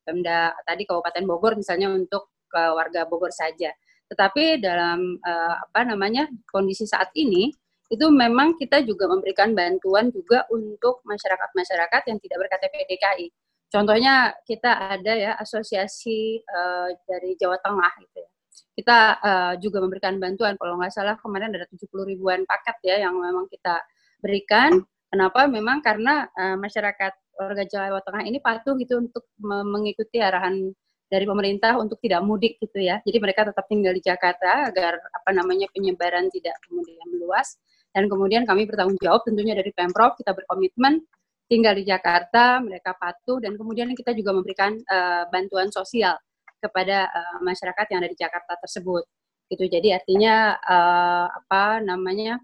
Pemda tadi Kabupaten Bogor misalnya untuk ke warga Bogor saja. Tetapi dalam uh, apa namanya kondisi saat ini itu memang kita juga memberikan bantuan juga untuk masyarakat-masyarakat yang tidak berKTP DKI. Contohnya kita ada ya asosiasi uh, dari Jawa Tengah gitu ya. Kita uh, juga memberikan bantuan. Kalau nggak salah kemarin ada 70 ribuan paket ya yang memang kita berikan. Kenapa? Memang karena uh, masyarakat warga Jawa Tengah ini patuh gitu untuk mengikuti arahan dari pemerintah untuk tidak mudik gitu ya. Jadi mereka tetap tinggal di Jakarta agar apa namanya penyebaran tidak kemudian meluas dan kemudian kami bertanggung jawab tentunya dari Pemprov kita berkomitmen tinggal di Jakarta, mereka patuh dan kemudian kita juga memberikan uh, bantuan sosial kepada uh, masyarakat yang ada di Jakarta tersebut. Gitu. Jadi artinya uh, apa namanya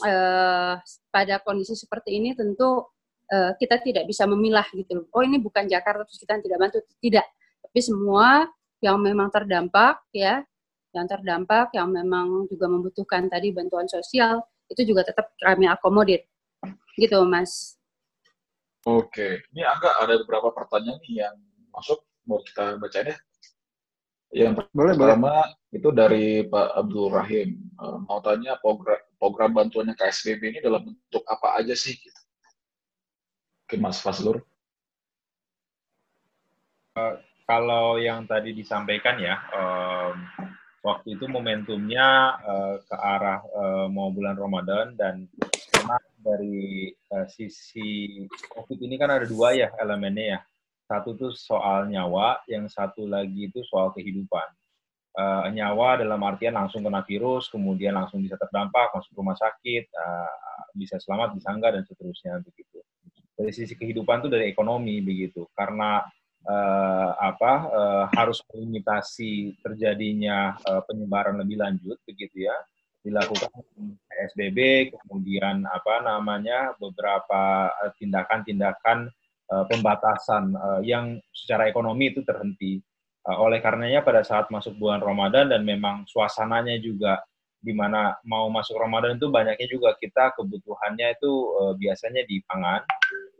uh, pada kondisi seperti ini tentu uh, kita tidak bisa memilah gitu oh ini bukan Jakarta terus kita tidak bantu. Tidak. Tapi semua yang memang terdampak ya yang terdampak yang memang juga membutuhkan tadi bantuan sosial itu juga tetap kami akomodir gitu mas oke ini agak ada beberapa pertanyaan yang masuk mau kita baca deh yang boleh, pertama boleh. itu dari Pak Abdul Rahim. Uh, mau tanya program, program bantuannya KSBB ini dalam bentuk apa aja sih? Gitu. Oke, Mas Faslur. Uh, kalau yang tadi disampaikan ya, um, waktu itu momentumnya uh, ke arah uh, mau bulan Ramadan dan memang dari uh, sisi COVID ini kan ada dua ya elemennya ya. Satu itu soal nyawa, yang satu lagi itu soal kehidupan. Uh, nyawa dalam artian langsung kena virus, kemudian langsung bisa terdampak, masuk rumah sakit, uh, bisa selamat, bisa enggak, dan seterusnya begitu. Dari sisi kehidupan itu dari ekonomi begitu, karena uh, apa uh, harus melimitasi terjadinya uh, penyebaran lebih lanjut begitu ya. Dilakukan PSBB kemudian apa namanya beberapa tindakan-tindakan uh, pembatasan uh, yang secara ekonomi itu terhenti. Oleh karenanya pada saat masuk bulan Ramadan dan memang suasananya juga di mana mau masuk Ramadan itu banyaknya juga kita kebutuhannya itu biasanya di pangan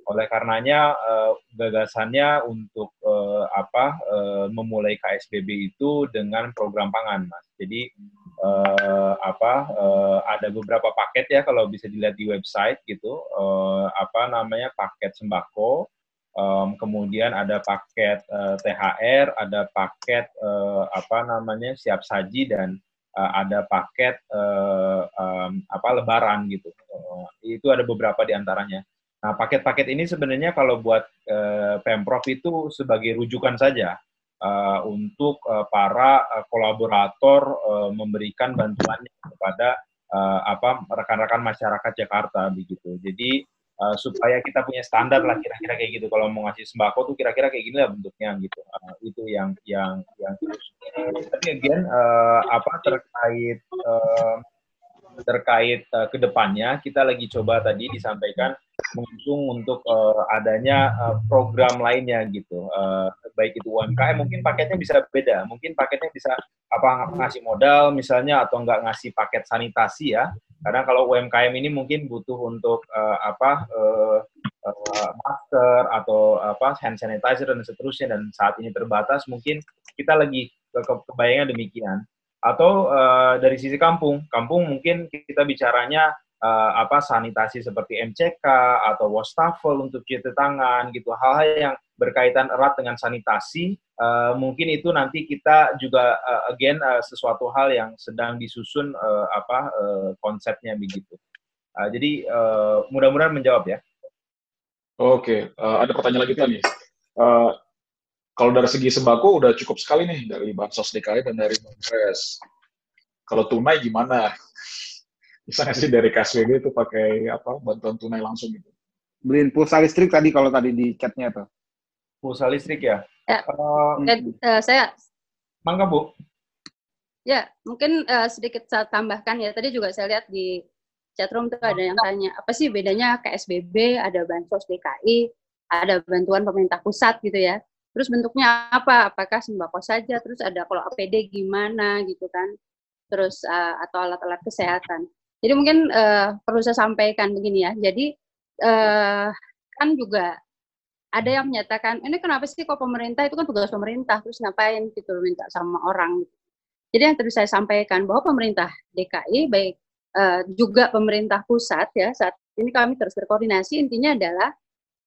oleh karenanya uh, gagasannya untuk uh, apa uh, memulai KSBB itu dengan program pangan, Mas. Jadi uh, apa uh, ada beberapa paket ya kalau bisa dilihat di website gitu. Uh, apa namanya paket sembako, um, kemudian ada paket uh, THR, ada paket uh, apa namanya siap saji dan uh, ada paket uh, um, apa lebaran gitu. Uh, itu ada beberapa di antaranya. Nah, paket-paket ini sebenarnya kalau buat uh, Pemprov itu sebagai rujukan saja uh, untuk uh, para kolaborator uh, memberikan bantuan kepada uh, apa rekan-rekan masyarakat Jakarta begitu. Jadi uh, supaya kita punya standar lah kira-kira kayak gitu. Kalau mau ngasih sembako tuh kira-kira kayak gini lah bentuknya gitu. Uh, itu yang yang yang. Tapi again uh, apa terkait uh, terkait uh, ke depannya kita lagi coba tadi disampaikan mengusung untuk uh, adanya uh, program lainnya gitu. Uh, baik itu UMKM mungkin paketnya bisa beda. Mungkin paketnya bisa apa ngasih modal misalnya atau enggak ngasih paket sanitasi ya. Karena kalau UMKM ini mungkin butuh untuk uh, apa uh, uh, masker atau apa hand sanitizer dan seterusnya. Dan saat ini terbatas mungkin kita lagi ke kebayangnya demikian. Atau uh, dari sisi kampung. Kampung mungkin kita bicaranya uh, apa sanitasi seperti MCK atau wastafel untuk cuci tangan gitu. Hal-hal yang berkaitan erat dengan sanitasi uh, mungkin itu nanti kita juga uh, again uh, sesuatu hal yang sedang disusun uh, apa uh, konsepnya begitu. Uh, jadi uh, mudah-mudahan menjawab ya. Oke uh, ada pertanyaan lagi nih uh, kalau dari segi sembako udah cukup sekali nih dari bansos DKI dan dari Mempres kalau tunai gimana bisa nggak sih dari KSBB itu pakai apa bantuan tunai langsung gitu? Beliin pulsa listrik tadi kalau tadi di chatnya tuh. Pulsa listrik ya? Ya. Uh, uh, saya. Mangga bu. Ya, mungkin uh, sedikit saya tambahkan ya. Tadi juga saya lihat di chatroom tuh ada yang tanya apa sih bedanya KSBB, ada bansos DKI, ada bantuan pemerintah pusat gitu ya. Terus bentuknya apa? Apakah sembako saja? Terus ada kalau APD gimana gitu kan? Terus uh, atau alat-alat kesehatan. Jadi mungkin uh, perlu saya sampaikan begini ya. Jadi uh, kan juga ada yang menyatakan ini kenapa sih kok pemerintah itu kan tugas pemerintah terus ngapain gitu minta sama orang. Jadi yang tadi saya sampaikan bahwa pemerintah DKI baik uh, juga pemerintah pusat ya saat ini kami terus berkoordinasi intinya adalah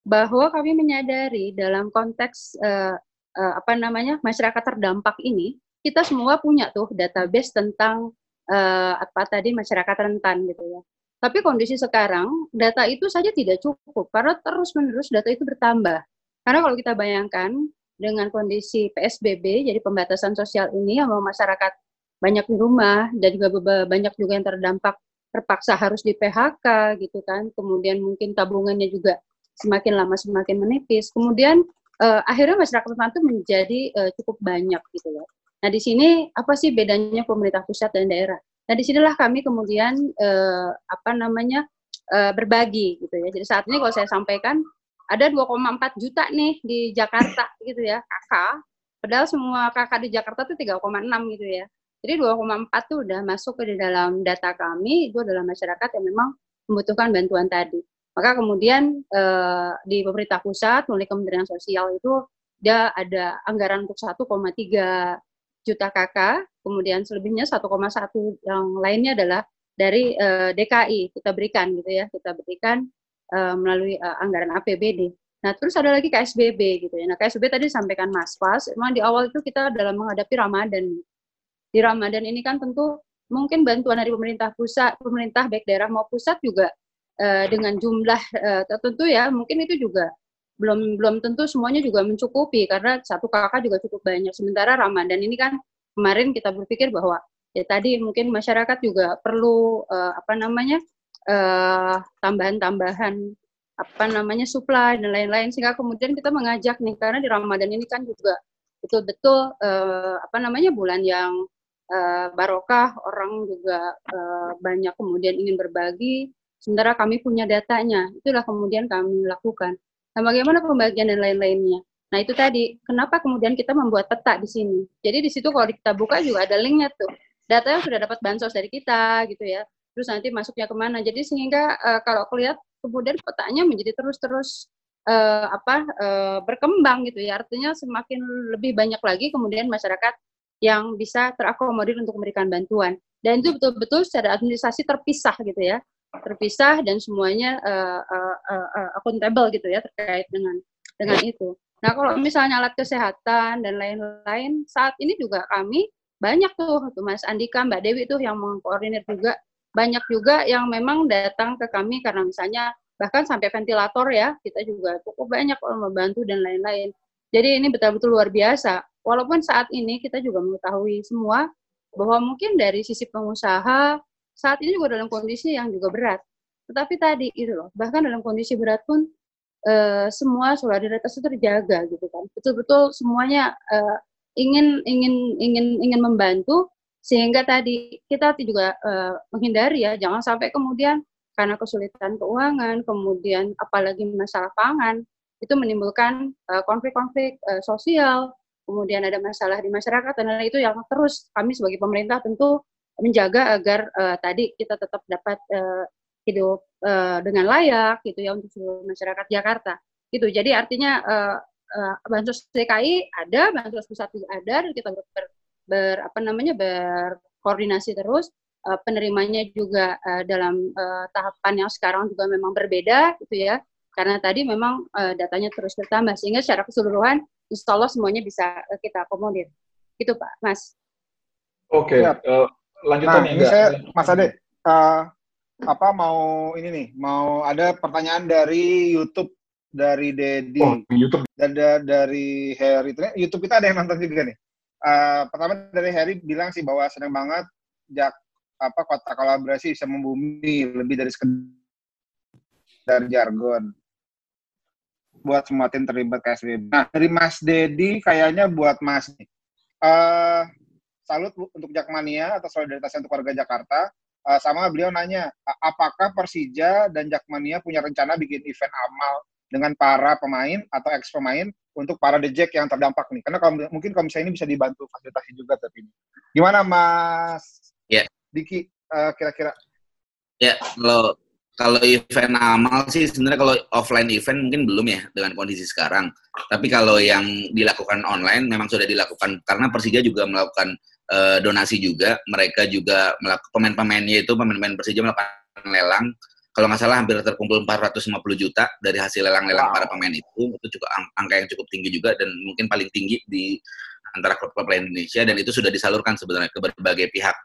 bahwa kami menyadari dalam konteks uh, uh, apa namanya masyarakat terdampak ini kita semua punya tuh database tentang uh, apa tadi masyarakat rentan gitu ya. Tapi kondisi sekarang data itu saja tidak cukup karena terus-menerus data itu bertambah. Karena kalau kita bayangkan dengan kondisi PSBB, jadi pembatasan sosial ini yang masyarakat banyak di rumah dan juga banyak juga yang terdampak terpaksa harus di PHK gitu kan. Kemudian mungkin tabungannya juga semakin lama semakin menipis. Kemudian uh, akhirnya masyarakat rentan itu menjadi uh, cukup banyak gitu ya. Nah, di sini apa sih bedanya pemerintah pusat dan daerah? Nah, di sinilah kami kemudian eh, apa namanya eh, berbagi gitu ya. Jadi saat ini kalau saya sampaikan ada 2,4 juta nih di Jakarta gitu ya, kakak. Padahal semua kakak di Jakarta itu 3,6 gitu ya. Jadi 2,4 itu udah masuk ke dalam data kami, itu adalah masyarakat yang memang membutuhkan bantuan tadi. Maka kemudian eh, di pemerintah pusat melalui Kementerian Sosial itu dia ada anggaran untuk 1,3 juta kakak, kemudian selebihnya 1,1 yang lainnya adalah dari uh, eh, DKI kita berikan gitu ya, kita berikan uh, melalui uh, anggaran APBD. Nah, terus ada lagi KSBB gitu ya. Nah, KSBB tadi disampaikan Mas Fas, memang di awal itu kita dalam menghadapi Ramadan. di Ramadan ini kan tentu mungkin bantuan dari pemerintah pusat, pemerintah baik daerah mau pusat juga uh, dengan jumlah uh, tertentu ya, mungkin itu juga belum belum tentu semuanya juga mencukupi karena satu kakak juga cukup banyak. Sementara Ramadan ini kan kemarin kita berpikir bahwa ya tadi mungkin masyarakat juga perlu uh, apa namanya tambahan-tambahan uh, apa namanya supply dan lain-lain sehingga kemudian kita mengajak nih karena di Ramadan ini kan juga betul-betul uh, apa namanya bulan yang uh, barokah, orang juga uh, banyak kemudian ingin berbagi, sementara kami punya datanya, itulah kemudian kami lakukan. Nah, bagaimana pembagian dan lain-lainnya? Nah, itu tadi, kenapa kemudian kita membuat peta di sini? Jadi di situ kalau kita buka juga ada linknya tuh. Datanya sudah dapat bansos dari kita, gitu ya. Terus nanti masuknya ke mana? Jadi sehingga uh, kalau kelihat kemudian petanya menjadi terus-terus uh, apa uh, berkembang gitu ya. Artinya semakin lebih banyak lagi kemudian masyarakat yang bisa terakomodir untuk memberikan bantuan. Dan itu betul-betul secara administrasi terpisah gitu ya, terpisah dan semuanya uh, uh, uh, accountable gitu ya terkait dengan dengan itu. Nah kalau misalnya alat kesehatan dan lain-lain, saat ini juga kami banyak tuh, tuh Mas Andika, Mbak Dewi tuh yang mengkoordinir juga, banyak juga yang memang datang ke kami karena misalnya bahkan sampai ventilator ya, kita juga cukup banyak kalau membantu dan lain-lain. Jadi ini betul-betul luar biasa walaupun saat ini kita juga mengetahui semua bahwa mungkin dari sisi pengusaha saat ini juga dalam kondisi yang juga berat. Tetapi tadi itu loh, bahkan dalam kondisi berat pun e, semua solidaritas itu terjaga gitu kan. Betul-betul semuanya e, ingin ingin ingin ingin membantu sehingga tadi kita juga e, menghindari ya jangan sampai kemudian karena kesulitan keuangan, kemudian apalagi masalah pangan itu menimbulkan konflik-konflik uh, sosial, kemudian ada masalah di masyarakat dan itu yang terus kami sebagai pemerintah tentu menjaga agar uh, tadi kita tetap dapat uh, hidup uh, dengan layak gitu ya untuk seluruh masyarakat Jakarta. Gitu. Jadi artinya uh, uh, bansos DKI ada bansos pusat juga ada dan kita ber, ber, ber apa namanya berkoordinasi terus. Uh, penerimanya juga uh, dalam uh, tahapan yang sekarang juga memang berbeda gitu ya. Karena tadi memang uh, datanya terus bertambah sehingga secara keseluruhan insya Allah semuanya bisa uh, kita akomodir. Gitu Pak. Mas. Oke okay. uh, eh, lanjutan nah, ini saya Mas Ade uh, apa mau ini nih mau ada pertanyaan dari YouTube dari Dedi. Oh, YouTube. Dan dari Harry. YouTube kita ada yang nonton juga nih. Uh, pertama dari Harry bilang sih bahwa senang banget jak apa kota kolaborasi bisa membumi lebih dari sekedar jargon. Buat semua tim terlibat KSBB. Nah, dari Mas Dedi kayaknya buat Mas nih. Uh, salut untuk Jakmania atau solidaritasnya untuk warga Jakarta. Uh, sama beliau nanya, apakah Persija dan Jakmania punya rencana bikin event amal dengan para pemain atau ex pemain untuk para dejek yang terdampak nih? Karena kalau, mungkin kalau misalnya ini bisa dibantu fasilitasi juga tapi ini. Gimana Mas yeah. Diki uh, kira-kira? Ya, kalau kalau event amal sih sebenarnya kalau offline event mungkin belum ya dengan kondisi sekarang. Tapi kalau yang dilakukan online memang sudah dilakukan karena Persija juga melakukan uh, donasi juga. Mereka juga melakukan pemain-pemainnya itu pemain-pemain Persija melakukan lelang. Kalau nggak salah hampir terkumpul 450 juta dari hasil lelang-lelang wow. para pemain itu. Itu juga ang angka yang cukup tinggi juga dan mungkin paling tinggi di antara klub-klub lain Indonesia dan itu sudah disalurkan sebenarnya ke berbagai pihak.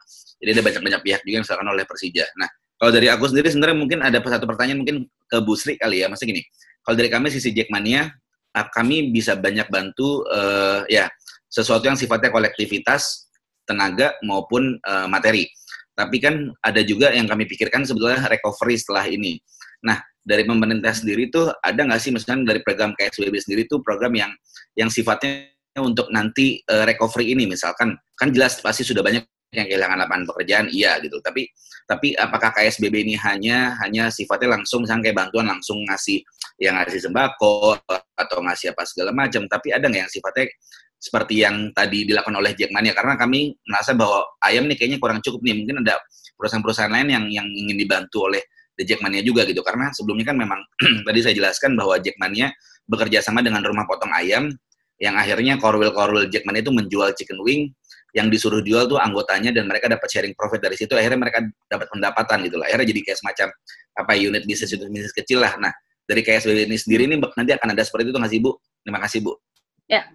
Jadi ada banyak-banyak pihak juga yang disalurkan oleh Persija. Nah, kalau dari aku sendiri sebenarnya mungkin ada satu pertanyaan mungkin ke Bu Sri kali ya. Maksudnya gini, kalau dari kami sisi Jackmania, kami bisa banyak bantu uh, ya sesuatu yang sifatnya kolektivitas, tenaga maupun uh, materi. Tapi kan ada juga yang kami pikirkan sebetulnya recovery setelah ini. Nah, dari pemerintah sendiri tuh ada nggak sih misalnya dari program KSBB sendiri tuh program yang yang sifatnya untuk nanti uh, recovery ini misalkan kan jelas pasti sudah banyak yang kehilangan lapangan pekerjaan iya gitu tapi tapi apakah KSBB ini hanya hanya sifatnya langsung misalnya kayak bantuan langsung ngasih yang ngasih sembako atau ngasih apa segala macam tapi ada nggak yang sifatnya seperti yang tadi dilakukan oleh Jackmania karena kami merasa bahwa ayam nih kayaknya kurang cukup nih. Mungkin ada perusahaan-perusahaan lain yang yang ingin dibantu oleh The Jackmania juga gitu. Karena sebelumnya kan memang (clears throat) tadi saya jelaskan bahwa Jackmania bekerja sama dengan rumah potong ayam yang akhirnya Corwell Corwell Jackmania itu menjual chicken wing yang disuruh jual tuh anggotanya dan mereka dapat sharing profit dari situ. Akhirnya mereka dapat pendapatan gitu lah akhirnya jadi kayak semacam apa unit bisnis itu bisnis kecil lah. Nah dari KSBB ini sendiri ini nanti akan ada seperti itu nggak sih Bu? Terima kasih Bu. Ya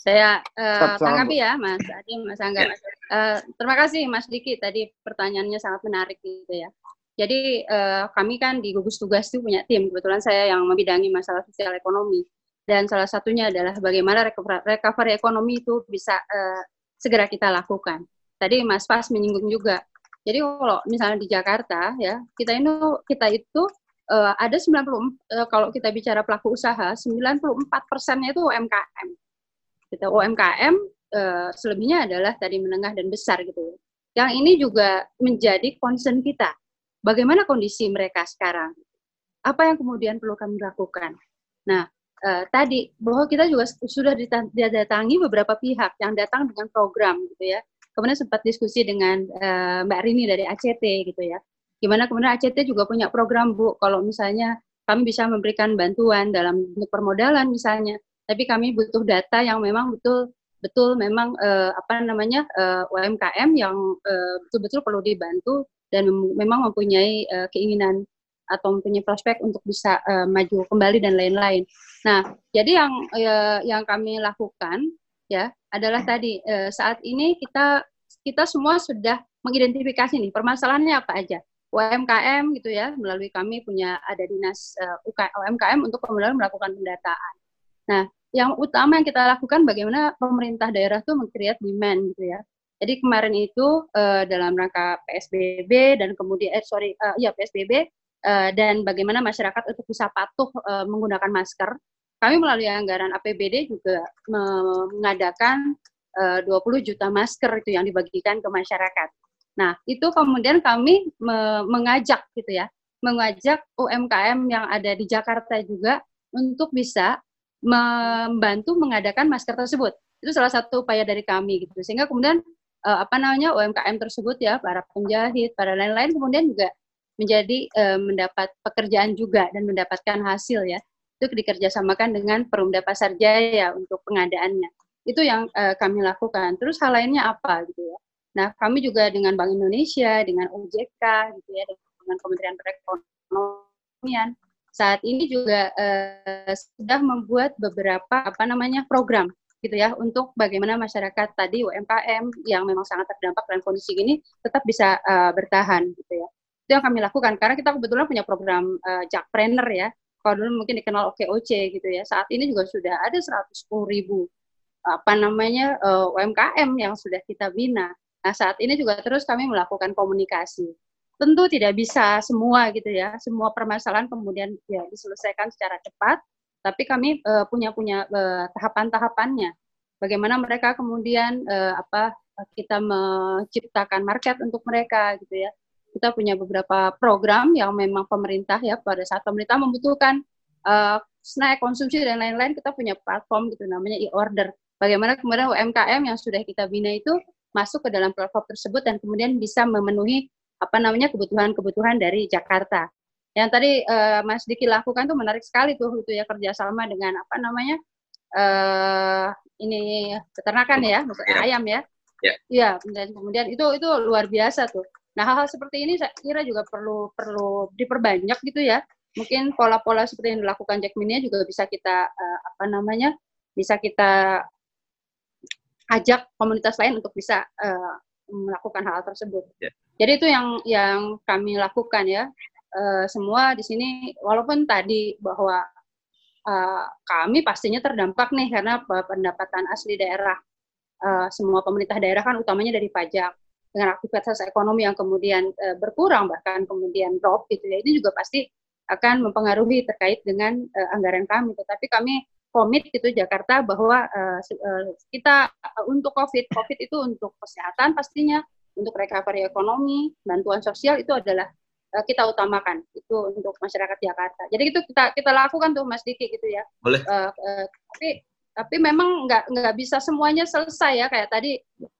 Saya uh, tanggapi ya, Mas Adi, Mas Angga. Ya. Uh, terima kasih, Mas Diki. Tadi pertanyaannya sangat menarik gitu ya. Jadi uh, kami kan di gugus tugas itu punya tim. Kebetulan saya yang membidangi masalah sosial ekonomi. Dan salah satunya adalah bagaimana recovery ekonomi itu bisa uh, segera kita lakukan. Tadi Mas Fas menyinggung juga. Jadi kalau misalnya di Jakarta ya, kita ini kita itu uh, ada 90 uh, kalau kita bicara pelaku usaha 94 persennya itu UMKM. Kita UMKM uh, selebihnya adalah tadi menengah dan besar gitu. Yang ini juga menjadi concern kita. Bagaimana kondisi mereka sekarang? Apa yang kemudian perlu kami lakukan? Nah, uh, tadi bahwa kita juga sudah didatangi beberapa pihak yang datang dengan program gitu ya. Kemudian sempat diskusi dengan uh, Mbak Rini dari ACT gitu ya Gimana kemudian ACT juga punya program Bu, kalau misalnya kami bisa memberikan bantuan dalam bentuk permodalan misalnya, tapi kami butuh data yang memang betul betul memang uh, apa namanya uh, eh, UMKM yang uh, betul-betul perlu dibantu dan mem memang mempunyai uh, keinginan atau mempunyai prospek untuk bisa uh, maju kembali dan lain-lain. Nah, jadi yang uh, yang kami lakukan ya adalah tadi uh, saat ini kita kita semua sudah mengidentifikasi nih permasalahannya apa aja. UMKM gitu ya melalui kami punya ada dinas uh, UMKM untuk kemudian melakukan pendataan. Nah, yang utama yang kita lakukan bagaimana pemerintah daerah tuh mengkreat demand gitu ya. Jadi kemarin itu uh, dalam rangka PSBB dan kemudian eh sorry uh, ya PSBB uh, dan bagaimana masyarakat untuk bisa patuh uh, menggunakan masker. Kami melalui anggaran APBD juga mengadakan uh, 20 juta masker itu yang dibagikan ke masyarakat. Nah, itu kemudian kami me mengajak gitu ya, mengajak UMKM yang ada di Jakarta juga untuk bisa membantu mengadakan masker tersebut. Itu salah satu upaya dari kami gitu. Sehingga kemudian uh, apa namanya UMKM tersebut ya, para penjahit, para lain-lain kemudian juga menjadi uh, mendapat pekerjaan juga dan mendapatkan hasil ya. Itu dikerjasamakan dengan Perumda Pasar Jaya untuk pengadaannya. Itu yang uh, kami lakukan. Terus hal lainnya apa gitu ya? Nah, kami juga dengan Bank Indonesia, dengan OJK, gitu ya, dengan Kementerian Perekonomian, saat ini juga uh, sudah membuat beberapa apa namanya program gitu ya untuk bagaimana masyarakat tadi UMKM yang memang sangat terdampak dalam kondisi ini tetap bisa uh, bertahan gitu ya. Itu yang kami lakukan karena kita kebetulan punya program uh, Jakpreneur ya. Kalau dulu mungkin dikenal OKOC gitu ya. Saat ini juga sudah ada 110 ribu apa namanya uh, UMKM yang sudah kita bina Nah, saat ini juga terus kami melakukan komunikasi. Tentu tidak bisa semua gitu ya, semua permasalahan kemudian ya diselesaikan secara cepat, tapi kami uh, punya punya uh, tahapan-tahapannya. Bagaimana mereka kemudian uh, apa kita menciptakan market untuk mereka gitu ya. Kita punya beberapa program yang memang pemerintah ya pada saat pemerintah membutuhkan uh, snack konsumsi dan lain-lain kita punya platform gitu namanya e-order. Bagaimana kemudian UMKM yang sudah kita bina itu masuk ke dalam platform tersebut dan kemudian bisa memenuhi apa namanya kebutuhan-kebutuhan dari Jakarta. Yang tadi uh, Mas Diki lakukan tuh menarik sekali tuh itu ya kerjasama dengan apa namanya uh, ini peternakan ya, misalnya yeah. ayam ya. Iya. Yeah. dan kemudian itu itu luar biasa tuh. Nah hal-hal seperti ini saya kira juga perlu perlu diperbanyak gitu ya. Mungkin pola-pola seperti yang dilakukan Jack Minia juga bisa kita uh, apa namanya bisa kita ajak komunitas lain untuk bisa uh, melakukan hal, tersebut. Yeah. Jadi itu yang yang kami lakukan ya. Uh, semua di sini walaupun tadi bahwa uh, kami pastinya terdampak nih karena pendapatan asli daerah uh, semua pemerintah daerah kan utamanya dari pajak dengan aktivitas ekonomi yang kemudian uh, berkurang bahkan kemudian drop gitu ya ini juga pasti akan mempengaruhi terkait dengan uh, anggaran kami tetapi kami komit gitu Jakarta bahwa uh, kita uh, untuk COVID, COVID itu untuk kesehatan pastinya, untuk recovery ekonomi, bantuan sosial itu adalah uh, kita utamakan itu untuk masyarakat Jakarta. Jadi itu kita kita lakukan tuh Mas Diki gitu ya. Boleh. Uh, uh, tapi tapi memang nggak nggak bisa semuanya selesai ya kayak tadi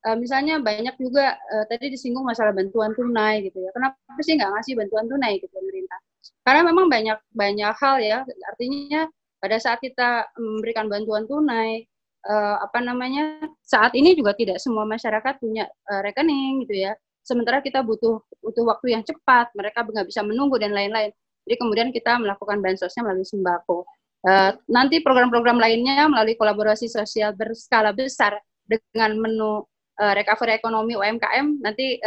uh, misalnya banyak juga uh, tadi disinggung masalah bantuan tunai gitu ya. Kenapa sih nggak ngasih bantuan tunai gitu pemerintah? Karena memang banyak banyak hal ya artinya pada saat kita memberikan bantuan tunai uh, apa namanya saat ini juga tidak semua masyarakat punya uh, rekening gitu ya. Sementara kita butuh butuh waktu yang cepat mereka nggak bisa menunggu dan lain-lain. Jadi kemudian kita melakukan bansosnya melalui sembako. Uh, nanti program-program lainnya melalui kolaborasi sosial berskala besar dengan menu recovery ekonomi UMKM nanti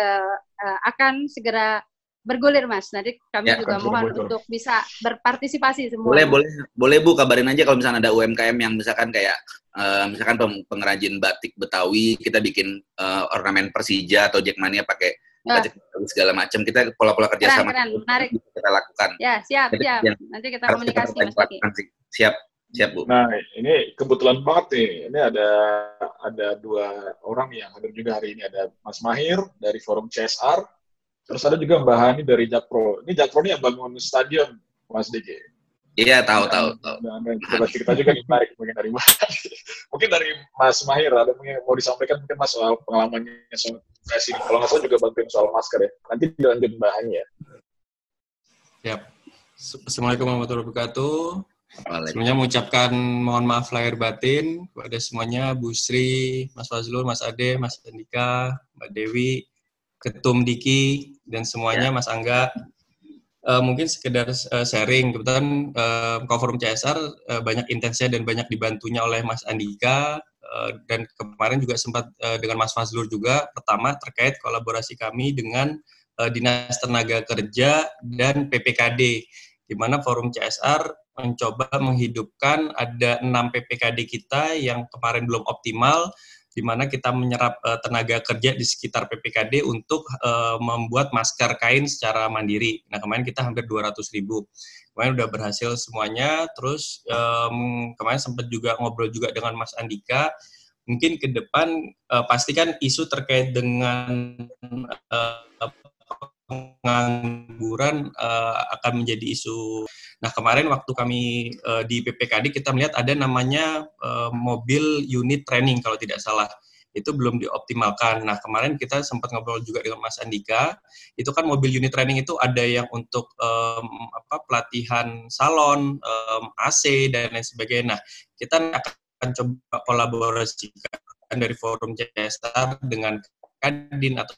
akan segera bergulir mas. Nanti kami ya, juga mohon betul. untuk bisa berpartisipasi semua. Boleh boleh boleh bu kabarin aja kalau misalnya ada UMKM yang misalkan kayak uh, misalkan pengrajin batik Betawi kita bikin uh, ornamen Persija atau Jackmania pakai batik segala macam kita pola-pola kerjasama keren, keren, menarik. kita lakukan. Ya siap Jadi, siap. Nanti kita komunikasi kita mas Siap, siap Bu. Nah, ini kebetulan banget nih. Ini ada ada dua orang yang hadir juga hari ini. Ada Mas Mahir dari Forum CSR, terus ada juga Mbak Hani dari Jakpro. Ini Jakpro ini yang bangun stadion, Mas DG. Iya, tahu, tahu, tahu. Nah, nah, coba cerita juga nih, menarik mungkin dari Mas. (laughs) mungkin dari Mas Mahir, ada mungkin mau disampaikan mungkin Mas soal pengalamannya soal sini. Kalau nggak salah juga bantuin soal masker ya. Nanti dilanjut Mbak Hani ya. Siap. Assalamualaikum warahmatullahi wabarakatuh. Sebenarnya mengucapkan mohon maaf lahir batin kepada semuanya, Bu Sri, Mas Fazlul, Mas Ade, Mas Andika, Mbak Dewi, Ketum Diki, dan semuanya, ya. Mas Angga. Uh, mungkin sekedar uh, sharing, kebetulan uh, Forum CSR uh, banyak intensnya dan banyak dibantunya oleh Mas Andika, uh, dan kemarin juga sempat uh, dengan Mas Fazlul juga, pertama terkait kolaborasi kami dengan uh, Dinas Tenaga Kerja dan PPKD, di mana Forum CSR mencoba menghidupkan ada enam PPKD kita yang kemarin belum optimal, di mana kita menyerap uh, tenaga kerja di sekitar PPKD untuk uh, membuat masker kain secara mandiri. Nah kemarin kita hampir 200 ribu. Kemarin udah berhasil semuanya. Terus um, kemarin sempat juga ngobrol juga dengan Mas Andika. Mungkin ke depan uh, pastikan isu terkait dengan uh, pengangguran uh, akan menjadi isu. Nah kemarin waktu kami uh, di PPKD kita melihat ada namanya uh, mobil unit training kalau tidak salah itu belum dioptimalkan. Nah kemarin kita sempat ngobrol juga dengan Mas Andika, itu kan mobil unit training itu ada yang untuk um, apa pelatihan salon, um, AC dan lain sebagainya. Nah kita akan coba kolaborasikan dari forum CSR dengan Kadin atau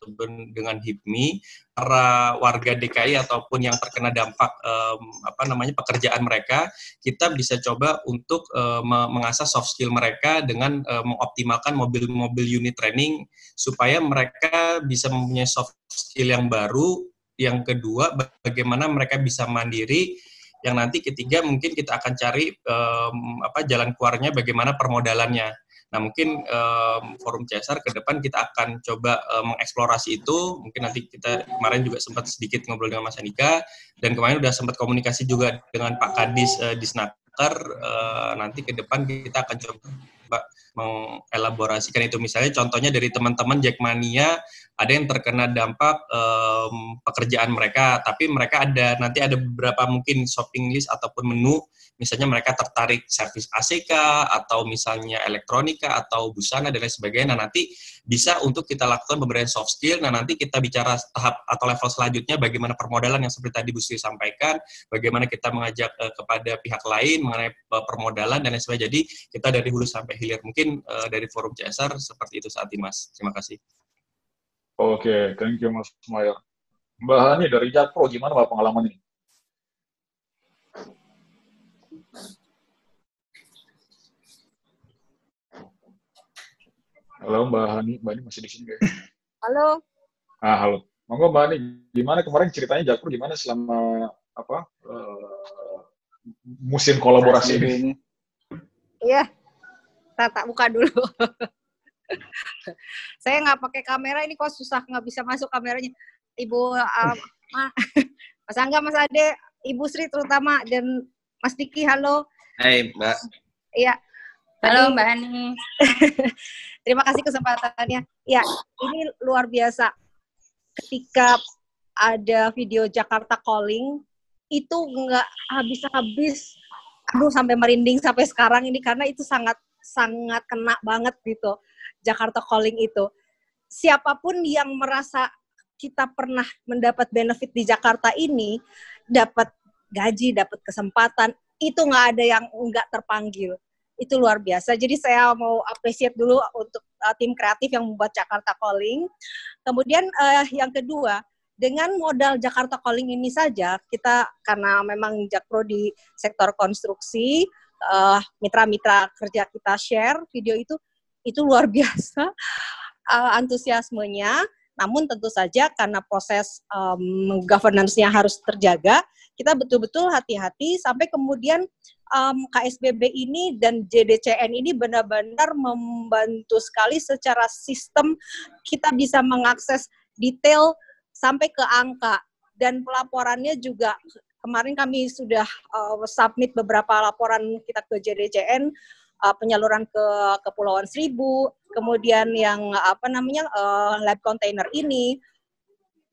dengan HIPMI para warga DKI ataupun yang terkena dampak um, apa namanya pekerjaan mereka kita bisa coba untuk um, mengasah soft skill mereka dengan um, mengoptimalkan mobil-mobil unit training supaya mereka bisa mempunyai soft skill yang baru. Yang kedua bagaimana mereka bisa mandiri. Yang nanti ketiga mungkin kita akan cari um, apa jalan keluarnya bagaimana permodalannya Nah, mungkin um, forum CSR ke depan kita akan coba um, mengeksplorasi itu. Mungkin nanti kita kemarin juga sempat sedikit ngobrol dengan Mas Andika dan kemarin sudah sempat komunikasi juga dengan Pak Kadis uh, Disnaker. Uh, nanti ke depan kita akan coba mengelaborasikan itu. Misalnya contohnya dari teman-teman Jackmania ada yang terkena dampak um, pekerjaan mereka, tapi mereka ada nanti ada beberapa mungkin shopping list ataupun menu, misalnya mereka tertarik servis ACK atau misalnya elektronika atau busana dan lain sebagainya. Nah nanti bisa untuk kita lakukan pemberian soft skill. Nah nanti kita bicara tahap atau level selanjutnya bagaimana permodalan yang seperti tadi Bu Sri sampaikan, bagaimana kita mengajak uh, kepada pihak lain mengenai uh, permodalan dan lain sebagainya. Jadi kita dari hulu sampai hilir mungkin uh, dari forum CSR seperti itu saat ini Mas. Terima kasih. Oke, okay, thank you Mas Mayor. Mbak Hani dari Jakpro, gimana Mbak pengalaman ini? Halo Mbak Hani, Mbak Hani masih di sini guys. (laughs) Halo. Ah, halo. Monggo Mbak Hani, gimana kemarin ceritanya Jakpro gimana selama apa uh, musim kolaborasi ini? Iya, tata buka dulu. (laughs) saya nggak pakai kamera ini kok susah nggak bisa masuk kameranya ibu uh, mas Angga mas Ade ibu Sri terutama dan Mas Diki halo Hai Mbak iya halo Mbak Hani. (laughs) Terima kasih kesempatannya. Ya ini luar biasa. Ketika ada video Jakarta Calling itu nggak habis-habis. Aduh sampai merinding sampai sekarang ini karena itu sangat sangat kena banget gitu Jakarta Calling itu. Siapa pun yang merasa kita pernah mendapat benefit di Jakarta ini, dapat gaji, dapat kesempatan, itu nggak ada yang nggak terpanggil. Itu luar biasa. Jadi saya mau appreciate dulu untuk uh, tim kreatif yang membuat Jakarta Calling. Kemudian uh, yang kedua, dengan modal Jakarta Calling ini saja, kita karena memang Jakpro di sektor konstruksi, uh, mitra-mitra kerja kita share video itu itu luar (laughs) biasa uh, antusiasmenya namun tentu saja karena proses um, governance-nya harus terjaga, kita betul-betul hati-hati sampai kemudian um, KSBB ini dan JDCN ini benar-benar membantu sekali secara sistem kita bisa mengakses detail sampai ke angka. Dan pelaporannya juga kemarin kami sudah uh, submit beberapa laporan kita ke JDCN uh, penyaluran ke Kepulauan Seribu, kemudian yang apa namanya uh, lab container ini,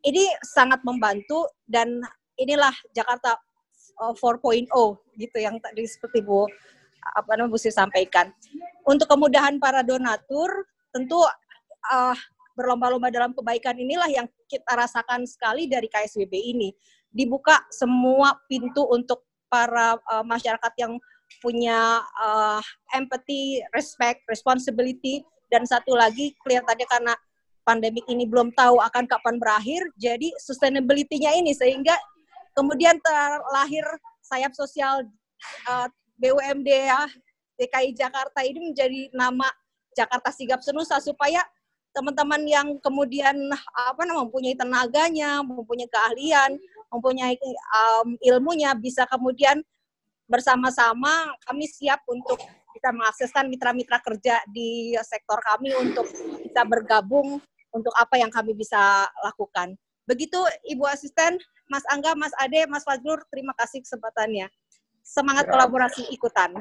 ini sangat membantu dan inilah Jakarta uh, 4.0 gitu yang tadi seperti Bu apa namanya Bu sampaikan. Untuk kemudahan para donatur, tentu uh, berlomba-lomba dalam kebaikan inilah yang kita rasakan sekali dari KSBB ini. Dibuka semua pintu untuk para uh, masyarakat yang punya uh, empathy, respect, responsibility, dan satu lagi kelihatannya karena pandemik ini belum tahu akan kapan berakhir, jadi sustainability-nya ini sehingga kemudian terlahir sayap sosial uh, BUMD ya DKI Jakarta ini menjadi nama Jakarta Sigap Senusa supaya teman-teman yang kemudian apa namanya mempunyai tenaganya, mempunyai keahlian, mempunyai um, ilmunya bisa kemudian bersama-sama kami siap untuk bisa mengakseskan mitra-mitra kerja di sektor kami untuk bisa bergabung untuk apa yang kami bisa lakukan. Begitu Ibu Asisten, Mas Angga, Mas Ade, Mas Fazlur, terima kasih kesempatannya. Semangat ya. kolaborasi ikutan.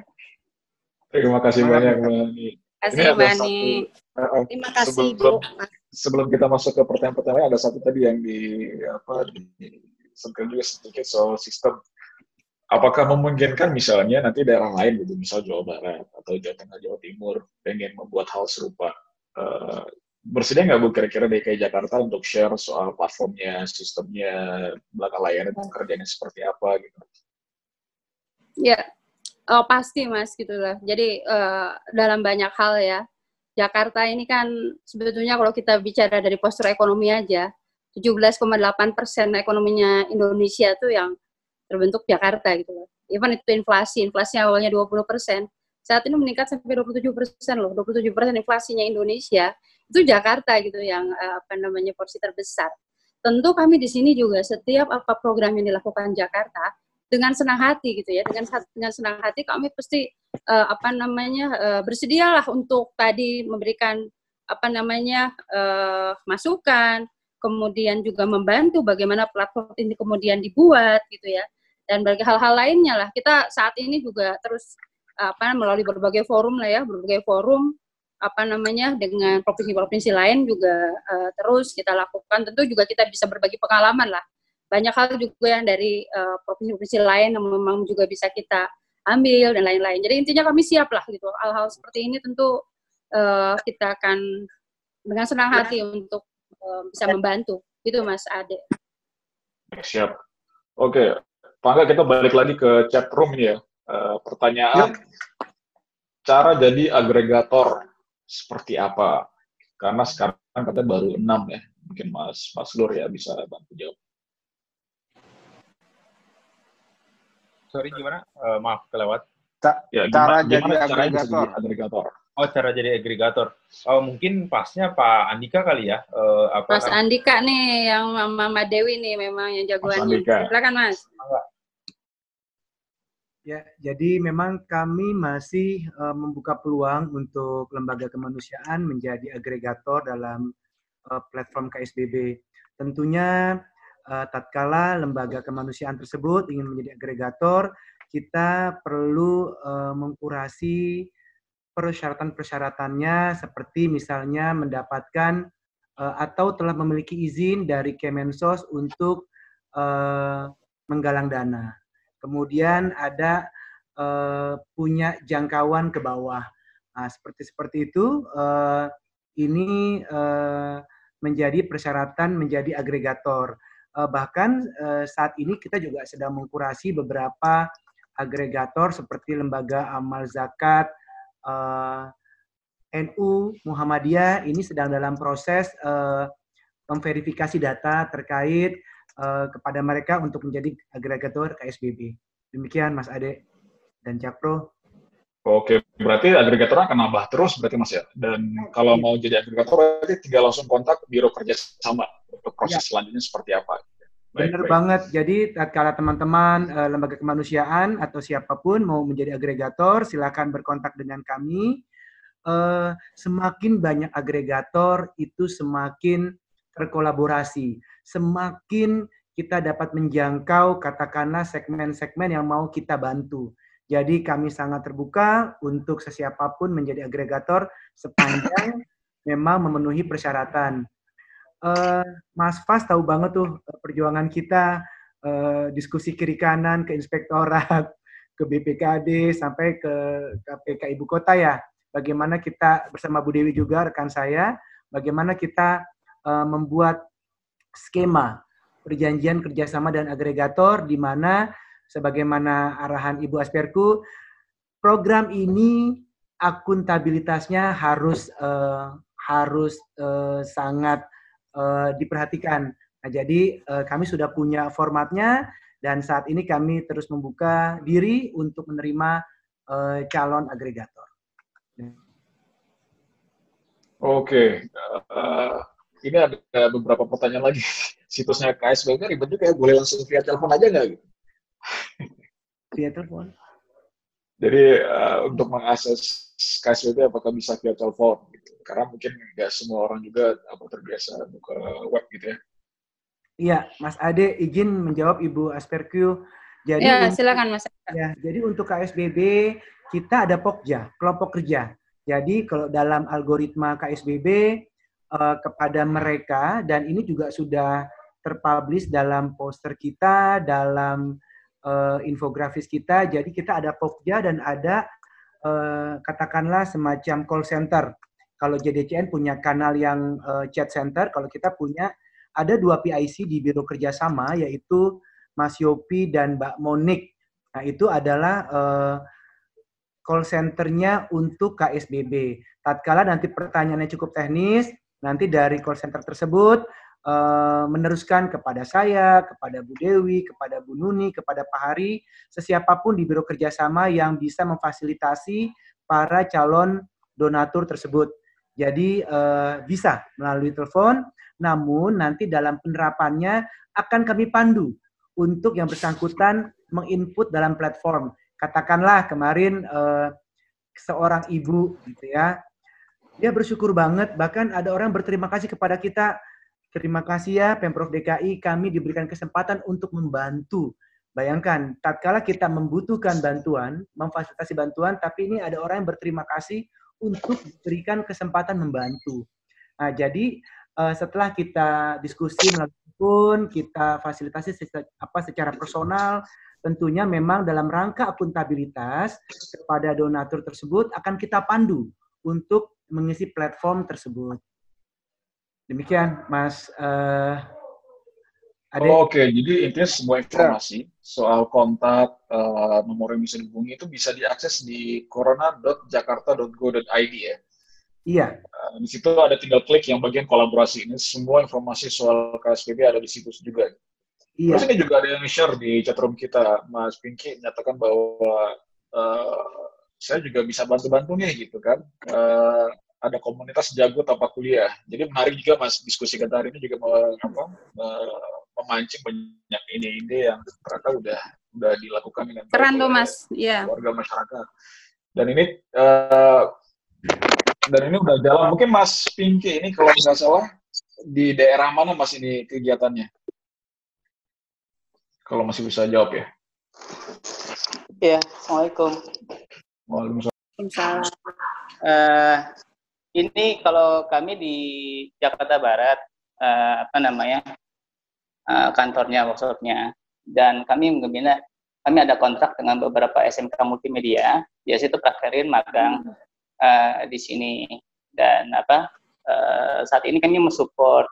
Terima kasih banyak, Mbak Ani. Terima kasih, Mbak Terima kasih, sebelum, Ibu. Sebelum kita masuk ke pertanyaan-pertanyaan, ada satu tadi yang di apa di juga sedikit soal sistem apakah memungkinkan misalnya nanti daerah lain gitu, misal Jawa Barat atau Jawa Tengah, Jawa Timur, pengen membuat hal serupa? Uh, bersedia nggak Bu kira-kira DKI Jakarta untuk share soal platformnya, sistemnya, belakang layarnya, kerjanya seperti apa gitu? Ya, oh, pasti Mas gitu lah. Jadi uh, dalam banyak hal ya, Jakarta ini kan sebetulnya kalau kita bicara dari postur ekonomi aja, 17,8 persen ekonominya Indonesia tuh yang terbentuk Jakarta gitu loh. Even itu inflasi, inflasi awalnya 20 persen, saat ini meningkat sampai 27 persen loh, 27 persen inflasinya Indonesia, itu Jakarta gitu yang eh, apa namanya porsi terbesar. Tentu kami di sini juga setiap apa program yang dilakukan Jakarta dengan senang hati gitu ya, dengan dengan senang hati kami pasti uh, apa namanya uh, bersedialah untuk tadi memberikan apa namanya uh, masukan, kemudian juga membantu bagaimana platform ini kemudian dibuat gitu ya dan bagi hal-hal lainnya lah. Kita saat ini juga terus apa melalui berbagai forum lah ya berbagai forum apa namanya dengan provinsi-provinsi lain juga uh, terus kita lakukan. Tentu juga kita bisa berbagi pengalaman lah. Banyak hal juga yang dari uh, provinsi-provinsi lain yang memang juga bisa kita ambil dan lain-lain. Jadi intinya kami siap lah gitu. Hal-hal seperti ini tentu uh, kita akan dengan senang hati untuk uh, bisa membantu. Gitu Mas Ade. Siap. Oke Pak kita balik lagi ke chat room ini ya. Uh, pertanyaan, yep. cara jadi agregator seperti apa? Karena sekarang katanya baru enam ya. Mungkin Mas Mas Lur ya bisa bantu jawab. Sorry gimana? Uh, maaf kelewat. Ca ya, cara jadi agregator. agregator. Oh, cara jadi agregator. Oh, mungkin pasnya Pak Andika kali ya. Uh, apa Mas Andika nih yang Mama Dewi nih memang yang jagoannya. Silakan Mas. Ya, jadi memang kami masih uh, membuka peluang untuk lembaga kemanusiaan menjadi agregator dalam uh, platform KSBB. Tentunya uh, tatkala lembaga kemanusiaan tersebut ingin menjadi agregator, kita perlu uh, mengkurasi persyaratan-persyaratannya seperti misalnya mendapatkan uh, atau telah memiliki izin dari Kemensos untuk uh, menggalang dana kemudian ada uh, punya jangkauan ke bawah. Nah, seperti seperti itu uh, ini uh, menjadi persyaratan menjadi agregator. Uh, bahkan uh, saat ini kita juga sedang mengkurasi beberapa agregator seperti lembaga amal zakat, uh, NU Muhammadiyah ini sedang dalam proses uh, memverifikasi data terkait uh, kepada mereka untuk menjadi agregator KSBB. Demikian Mas Ade dan Capro. Oke, berarti agregator akan nambah terus berarti Mas ya. Dan kalau mau jadi agregator berarti tinggal langsung kontak biro kerja sama untuk proses ya. selanjutnya seperti apa. Baik, Benar baik. banget. Jadi kalau teman-teman uh, lembaga kemanusiaan atau siapa pun mau menjadi agregator, silakan berkontak dengan kami. Uh, semakin banyak agregator itu semakin terkolaborasi, semakin kita dapat menjangkau katakanlah segmen-segmen yang mau kita bantu. Jadi kami sangat terbuka untuk sesiapapun menjadi agregator sepanjang (coughs) memang memenuhi persyaratan. Uh, Mas Fas tahu banget tuh eh, perjuangan kita uh, diskusi kiri kanan ke inspektorat, (laughs) ke BPKD sampai ke KPK Ibu Kota ya. Bagaimana kita bersama Bu Dewi juga rekan saya, bagaimana kita uh, membuat skema perjanjian kerjasama dan agregator di mana sebagaimana arahan Ibu Asperku, program ini akuntabilitasnya harus uh, harus uh, sangat uh, diperhatikan. Nah, jadi uh, kami sudah punya formatnya dan saat ini kami terus membuka diri untuk menerima uh, calon agregator. Oke, uh, ini ada beberapa pertanyaan lagi. (laughs) Situsnya KSBK ribet juga ya, boleh langsung via telepon aja nggak? Gitu? (laughs) Via telepon. Jadi uh, untuk mengakses KSWB apakah bisa via telepon? Gitu. Karena mungkin nggak semua orang juga apa terbiasa buka web gitu ya. Iya, Mas Ade izin menjawab Ibu Asperku. Jadi ya, silakan Mas. Ya, jadi untuk KSBB kita ada Pokja, kelompok kerja. Jadi kalau dalam algoritma KSBB uh, kepada mereka dan ini juga sudah terpublish dalam poster kita, dalam uh, infografis kita. Jadi kita ada Pokja dan ada uh, katakanlah semacam call center. Kalau JDCN punya kanal yang uh, chat center, kalau kita punya ada dua PIC di Biro Kerjasama yaitu Mas Yopi dan Mbak Monik. Nah itu adalah uh, call centernya untuk KSBB. Tatkala nanti pertanyaannya cukup teknis, nanti dari call center tersebut uh, meneruskan kepada saya, kepada Bu Dewi, kepada Bu Nuni, kepada Pak Hari, sesiapapun di Biro Kerjasama yang bisa memfasilitasi para calon donatur tersebut. Jadi uh, bisa melalui telepon, namun nanti dalam penerapannya akan kami pandu untuk yang bersangkutan menginput dalam platform. Katakanlah kemarin uh, seorang ibu gitu ya, dia bersyukur banget bahkan ada orang berterima kasih kepada kita Terima kasih ya Pemprov DKI, kami diberikan kesempatan untuk membantu. Bayangkan, tatkala kita membutuhkan bantuan, memfasilitasi bantuan, tapi ini ada orang yang berterima kasih untuk diberikan kesempatan membantu. Nah, jadi uh, setelah kita diskusi melalui kita fasilitasi secara, apa secara personal, tentunya memang dalam rangka akuntabilitas kepada donatur tersebut akan kita pandu untuk mengisi platform tersebut. Demikian, Mas uh, Ade. Oh, Oke, okay. jadi intinya semua informasi ya. soal kontak, uh, nomor yang bisa dihubungi itu bisa diakses di corona.jakarta.go.id ya? Iya. Uh, di situ ada tinggal klik yang bagian kolaborasi ini. Semua informasi soal KSPB ada di situ juga. Iya. Terus ini juga ada yang share di chatroom kita. Mas Pinky menyatakan bahwa uh, saya juga bisa bantu-bantu nih gitu kan. Uh, ada komunitas jago tanpa kuliah. Jadi menarik juga mas diskusi kita hari ini juga mau apa, memancing banyak ide-ide yang ternyata udah udah dilakukan dengan keren tuh mas, ya. warga masyarakat. Dan ini uh, dan ini udah jalan. Mungkin Mas Pinky ini kalau nggak salah di daerah mana Mas ini kegiatannya? Kalau masih bisa jawab ya. Iya, Assalamualaikum. Waalaikumsalam. Uh, ini kalau kami di Jakarta Barat, uh, apa namanya, uh, kantornya, workshopnya, dan kami membina, kami ada kontrak dengan beberapa SMK multimedia, di situ prakterin magang uh, di sini. Dan apa, uh, saat ini kami mensupport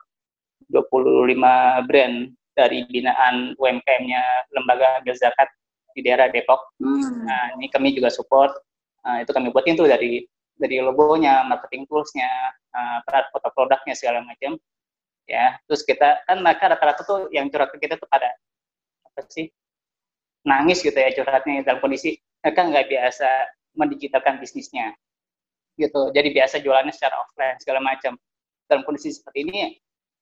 25 brand dari binaan UMKM-nya Lembaga Ambil Zakat di daerah Depok. Hmm. Nah, ini kami juga support. Nah, itu kami buatin tuh dari dari logonya, marketing toolsnya, uh, foto produknya segala macam. Ya, terus kita kan mereka rata-rata tuh yang curhat ke kita tuh pada apa sih nangis gitu ya curhatnya dalam kondisi mereka nggak biasa mendigitalkan bisnisnya gitu. Jadi biasa jualannya secara offline segala macam. Dalam kondisi seperti ini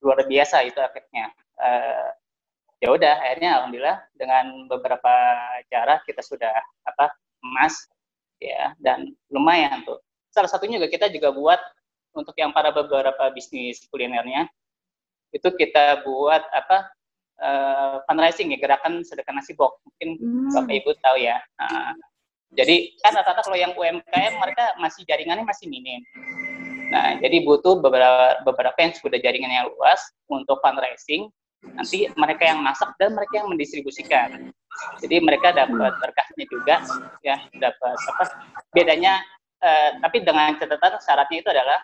luar biasa itu efeknya. Uh, ya udah akhirnya alhamdulillah dengan beberapa cara kita sudah apa emas ya dan lumayan tuh salah satunya juga kita juga buat untuk yang para beberapa bisnis kulinernya itu kita buat apa uh, fundraising ya gerakan sedekah nasi box mungkin hmm. bapak ibu tahu ya uh, jadi kan rata-rata kalau yang UMKM mereka masih jaringannya masih minim. Nah, jadi butuh beberapa beberapa yang sudah jaringan yang luas untuk fundraising. Nanti mereka yang masak dan mereka yang mendistribusikan. Jadi mereka dapat berkahnya juga, ya dapat apa? Bedanya, eh, tapi dengan catatan syaratnya itu adalah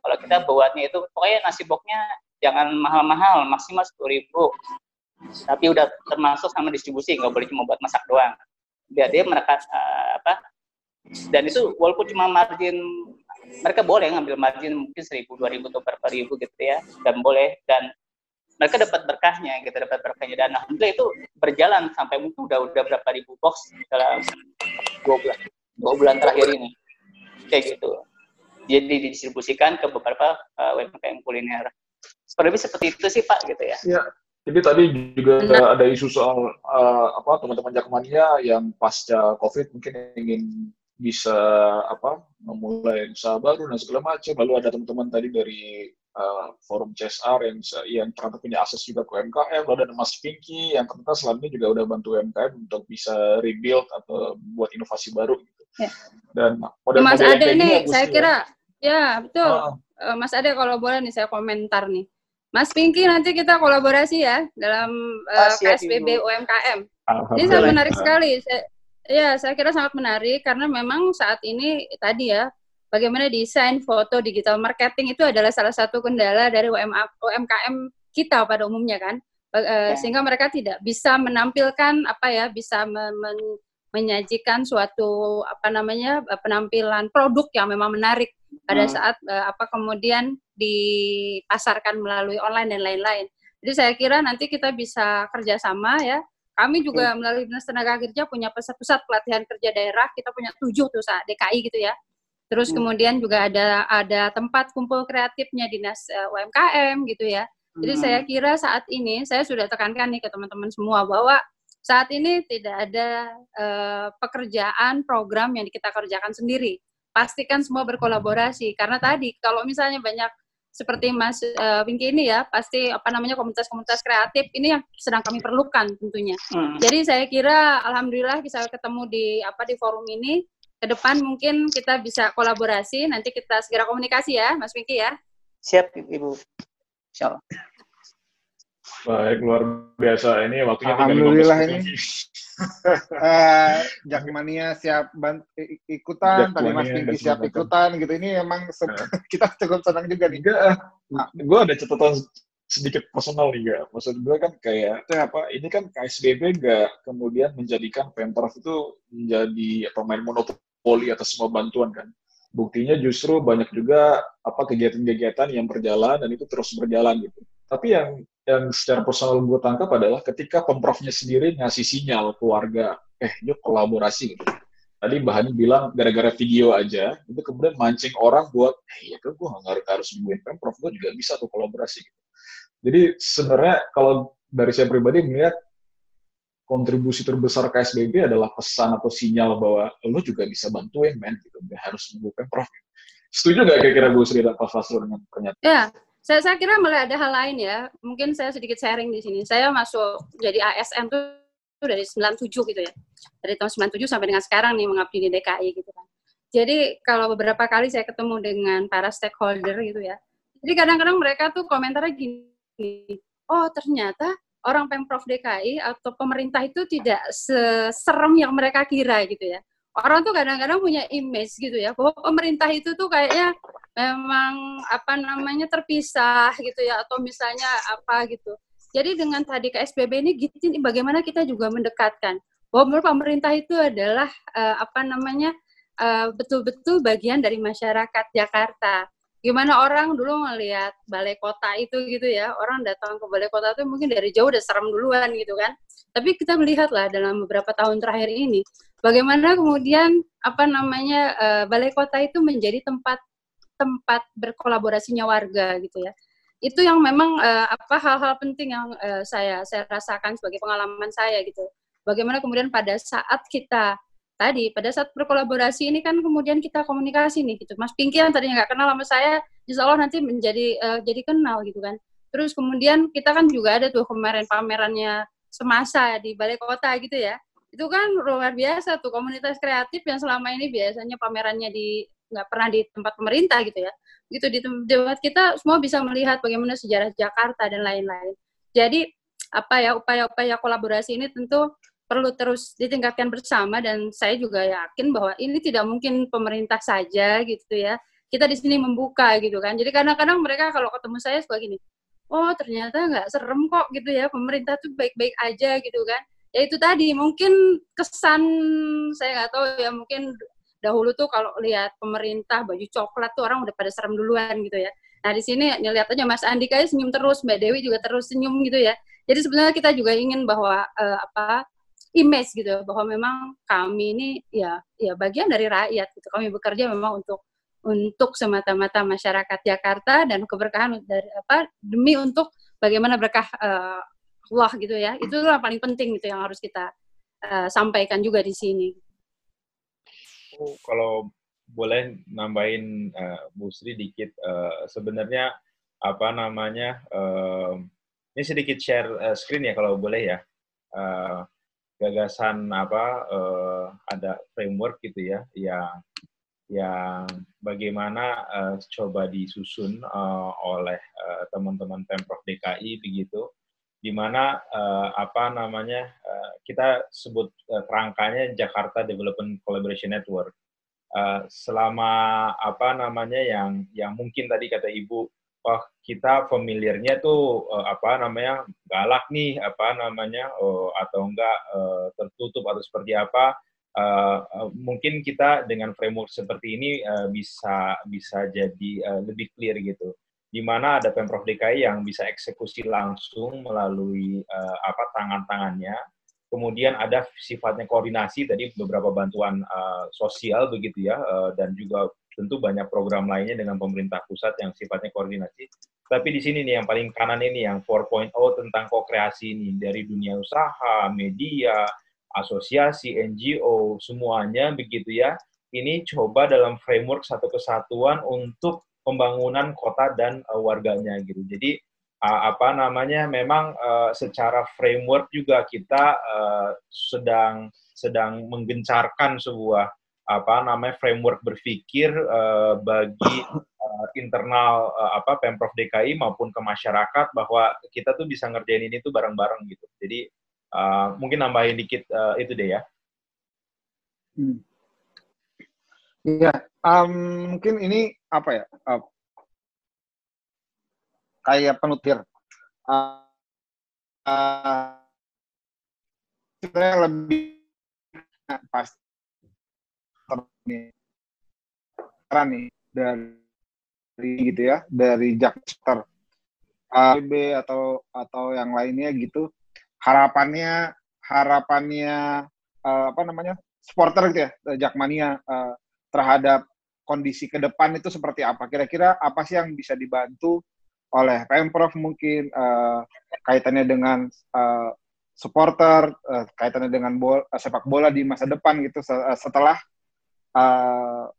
kalau kita buatnya itu pokoknya nasi boxnya jangan mahal-mahal, maksimal sepuluh ribu. Tapi udah termasuk sama distribusi, nggak boleh cuma buat masak doang. Biar dia mereka uh, apa dan itu walaupun cuma margin mereka boleh ngambil margin mungkin seribu dua ribu atau berapa ribu gitu ya dan boleh dan mereka dapat berkahnya gitu dapat berkahnya. Dan alhamdulillah itu berjalan sampai mungkin udah udah berapa ribu box dalam dua bulan dua bulan terakhir ini kayak gitu jadi didistribusikan ke beberapa uh, UMKM kuliner seperti seperti itu sih pak gitu ya ya jadi tadi juga Benar. ada isu soal uh, apa teman-teman Jakmania yang pasca COVID mungkin ingin bisa apa memulai usaha baru dan segala macam. Lalu ada teman-teman tadi dari uh, forum CSR yang yang ternyata punya akses juga ke UMKM. Lalu ada Mas Pinky yang ternyata selama ini juga udah bantu UMKM untuk bisa rebuild atau buat inovasi baru. Gitu. Ya. Dan model Mas Ade nih, saya kira ya betul. Uh, Mas Ade kalau boleh nih saya komentar nih Mas Pinky nanti kita kolaborasi ya dalam uh, KSBB UMKM. Ini sangat menarik sekali. Saya, ya, saya kira sangat menarik karena memang saat ini tadi ya bagaimana desain foto digital marketing itu adalah salah satu kendala dari UMKM kita pada umumnya kan. Uh, ya. Sehingga mereka tidak bisa menampilkan apa ya, bisa men menyajikan suatu apa namanya penampilan produk yang memang menarik pada hmm. saat uh, apa kemudian dipasarkan melalui online dan lain-lain. Jadi saya kira nanti kita bisa kerjasama ya. Kami juga hmm. melalui Dinas Tenaga Kerja punya pusat-pusat pelatihan kerja daerah. Kita punya tujuh tuh saat DKI gitu ya. Terus hmm. kemudian juga ada ada tempat kumpul kreatifnya dinas uh, eh, UMKM gitu ya. Jadi hmm. saya kira saat ini saya sudah tekankan nih ke teman-teman semua bahwa saat ini tidak ada uh, pekerjaan program yang kita kerjakan sendiri pastikan semua berkolaborasi karena tadi kalau misalnya banyak seperti Mas uh, Winky ini ya pasti apa namanya komunitas-komunitas kreatif ini yang sedang kami perlukan tentunya. Hmm. Jadi saya kira alhamdulillah bisa ketemu di apa di forum ini ke depan mungkin kita bisa kolaborasi nanti kita segera komunikasi ya Mas Winky ya. Siap Ibu. Insyaallah. Baik, luar biasa. Ini waktunya Alhamdulillah ini. uh, Jakmania siap bant ikutan, tadi Mas Pinky siap ikutan gitu. Ini emang nah. (laughs) kita cukup senang juga nih. Enggak, nah. gue ada catatan sedikit personal nih gak. Maksud gue kan kayak apa? Ini kan KSBB gak kemudian menjadikan Pemprov itu menjadi pemain monopoli atas semua bantuan kan. Buktinya justru banyak juga apa kegiatan-kegiatan yang berjalan dan itu terus berjalan gitu. Tapi yang yang secara personal gue tangkap adalah ketika pemprovnya sendiri ngasih sinyal ke warga, eh yuk kolaborasi gitu. Tadi bahannya bilang gara-gara video aja, itu kemudian mancing orang buat, eh ya kan gue nggak harus nungguin pemprov, gue juga bisa tuh kolaborasi. Gitu. Jadi sebenarnya kalau dari saya pribadi melihat kontribusi terbesar KSBB adalah pesan atau sinyal bahwa lo juga bisa bantuin men gitu, nggak harus nunggu pemprov. Gitu. Setuju nggak kira-kira Bu Sri dan Pak dengan pernyataan? Ya, saya, saya kira mulai ada hal lain ya. Mungkin saya sedikit sharing di sini. Saya masuk jadi ASN tuh dari 97 gitu ya. Dari tahun 97 sampai dengan sekarang nih mengabdi di DKI gitu kan. Jadi kalau beberapa kali saya ketemu dengan para stakeholder gitu ya. Jadi kadang-kadang mereka tuh komentarnya gini, oh ternyata orang Pemprov DKI atau pemerintah itu tidak seserem yang mereka kira gitu ya orang tuh kadang-kadang punya image gitu ya bahwa pemerintah itu tuh kayaknya memang apa namanya terpisah gitu ya atau misalnya apa gitu. Jadi dengan tadi KSBB ini gitu bagaimana kita juga mendekatkan bahwa pemerintah itu adalah uh, apa namanya betul betul-betul bagian dari masyarakat Jakarta. Gimana orang dulu ngelihat balai kota itu gitu ya? Orang datang ke balai kota itu mungkin dari jauh udah serem duluan gitu kan? Tapi kita melihat lah dalam beberapa tahun terakhir ini bagaimana kemudian apa namanya uh, balai kota itu menjadi tempat tempat berkolaborasinya warga gitu ya. Itu yang memang uh, apa hal-hal penting yang uh, saya saya rasakan sebagai pengalaman saya gitu. Bagaimana kemudian pada saat kita tadi pada saat berkolaborasi ini kan kemudian kita komunikasi nih gitu. Mas Pinky yang tadinya nggak kenal sama saya Insya Allah nanti menjadi uh, jadi kenal gitu kan. Terus kemudian kita kan juga ada tuh kemarin pamerannya semasa di balai kota gitu ya. Itu kan luar biasa tuh komunitas kreatif yang selama ini biasanya pamerannya di nggak pernah di tempat pemerintah gitu ya. Gitu di tempat kita semua bisa melihat bagaimana sejarah Jakarta dan lain-lain. Jadi apa ya upaya-upaya kolaborasi ini tentu perlu terus ditingkatkan bersama dan saya juga yakin bahwa ini tidak mungkin pemerintah saja gitu ya. Kita di sini membuka gitu kan. Jadi kadang-kadang mereka kalau ketemu saya suka gini, oh ternyata nggak serem kok gitu ya, pemerintah tuh baik-baik aja gitu kan. Ya itu tadi mungkin kesan saya nggak tahu ya mungkin dahulu tuh kalau lihat pemerintah baju coklat tuh orang udah pada serem duluan gitu ya. Nah di sini lihat aja Mas Andi kayak senyum terus, Mbak Dewi juga terus senyum gitu ya. Jadi sebenarnya kita juga ingin bahwa uh, apa image gitu bahwa memang kami ini ya ya bagian dari rakyat gitu kami bekerja memang untuk untuk semata-mata masyarakat Jakarta dan keberkahan dari apa demi untuk bagaimana berkah uh, Allah gitu ya itu yang paling penting gitu yang harus kita uh, sampaikan juga di sini. Oh, kalau boleh nambahin uh, Bu Sri dikit uh, sebenarnya apa namanya uh, ini sedikit share uh, screen ya kalau boleh ya. Uh, gagasan apa uh, ada framework gitu ya yang yang bagaimana uh, coba disusun uh, oleh teman-teman pemprov DKI begitu. Di mana uh, apa namanya uh, kita sebut uh, kerangkanya Jakarta Development Collaboration Network. Uh, selama apa namanya yang yang mungkin tadi kata ibu wah kita familiarnya tuh uh, apa namanya galak nih apa namanya uh, atau enggak uh, tertutup atau seperti apa uh, uh, mungkin kita dengan framework seperti ini uh, bisa bisa jadi uh, lebih clear gitu. Di mana ada pemprov DKI yang bisa eksekusi langsung melalui uh, apa tangan-tangannya. Kemudian ada sifatnya koordinasi tadi beberapa bantuan uh, sosial begitu ya uh, dan juga tentu banyak program lainnya dengan pemerintah pusat yang sifatnya koordinasi. Tapi di sini nih yang paling kanan ini yang 4.0 tentang ko-kreasi ini dari dunia usaha, media, asosiasi, NGO, semuanya begitu ya. Ini coba dalam framework satu kesatuan untuk pembangunan kota dan uh, warganya gitu. Jadi uh, apa namanya memang uh, secara framework juga kita uh, sedang sedang menggencarkan sebuah apa namanya framework berpikir uh, bagi uh, internal uh, apa pemprov DKI maupun ke masyarakat bahwa kita tuh bisa ngerjain ini tuh bareng-bareng gitu. Jadi uh, mungkin nambahin dikit uh, itu deh ya. Hmm. Iya, um, mungkin ini apa ya? Uh, kayak penutir. Uh, uh, lebih pasti nih nih dari gitu ya dari Jakster AB atau atau yang lainnya gitu. Harapannya harapannya uh, apa namanya supporter gitu ya Jakmania uh, terhadap kondisi ke depan itu seperti apa? Kira-kira apa sih yang bisa dibantu oleh pemprov mungkin uh, kaitannya dengan uh, supporter uh, kaitannya dengan bola, uh, sepak bola di masa depan gitu setelah uh,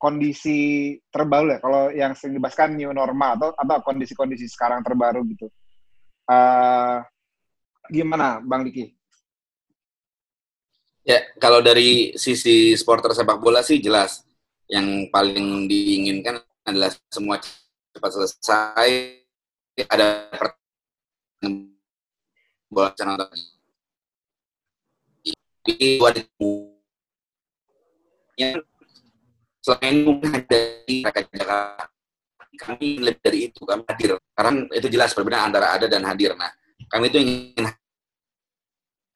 kondisi terbaru ya kalau yang sering dibahaskan new normal atau atau kondisi-kondisi sekarang terbaru gitu. Uh, gimana bang Diki? Ya kalau dari sisi supporter sepak bola sih jelas. Yang paling diinginkan adalah semua cepat selesai. Ada bola nonton di yang selama ini mungkin Jakarta kami lebih dari itu kami hadir karena itu jelas perbedaan antara ada dan hadir nah kami itu ingin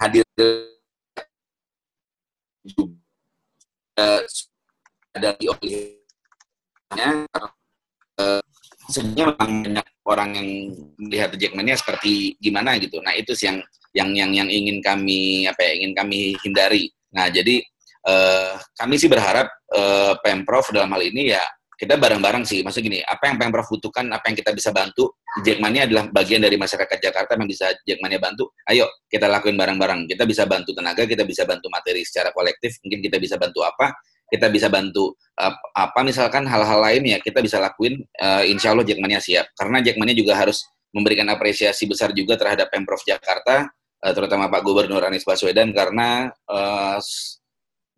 hadir juga ada di olehnya uh, sebenarnya memang banyak orang yang melihat Jackmania seperti gimana gitu. Nah itu sih yang yang yang yang ingin kami apa ya ingin kami hindari. Nah jadi uh, kami sih berharap uh, pemprov dalam hal ini ya kita bareng-bareng sih. Maksudnya gini, apa yang pemprov butuhkan, apa yang kita bisa bantu, Jackmania adalah bagian dari masyarakat Jakarta yang bisa Jackmania bantu. Ayo kita lakuin bareng-bareng. Kita bisa bantu tenaga, kita bisa bantu materi secara kolektif. Mungkin kita bisa bantu apa? Kita bisa bantu uh, apa misalkan hal-hal lain ya kita bisa lakuin. Uh, insya Allah Jackmania siap. Karena Jackmania juga harus memberikan apresiasi besar juga terhadap pemprov Jakarta, uh, terutama Pak Gubernur Anies Baswedan karena uh,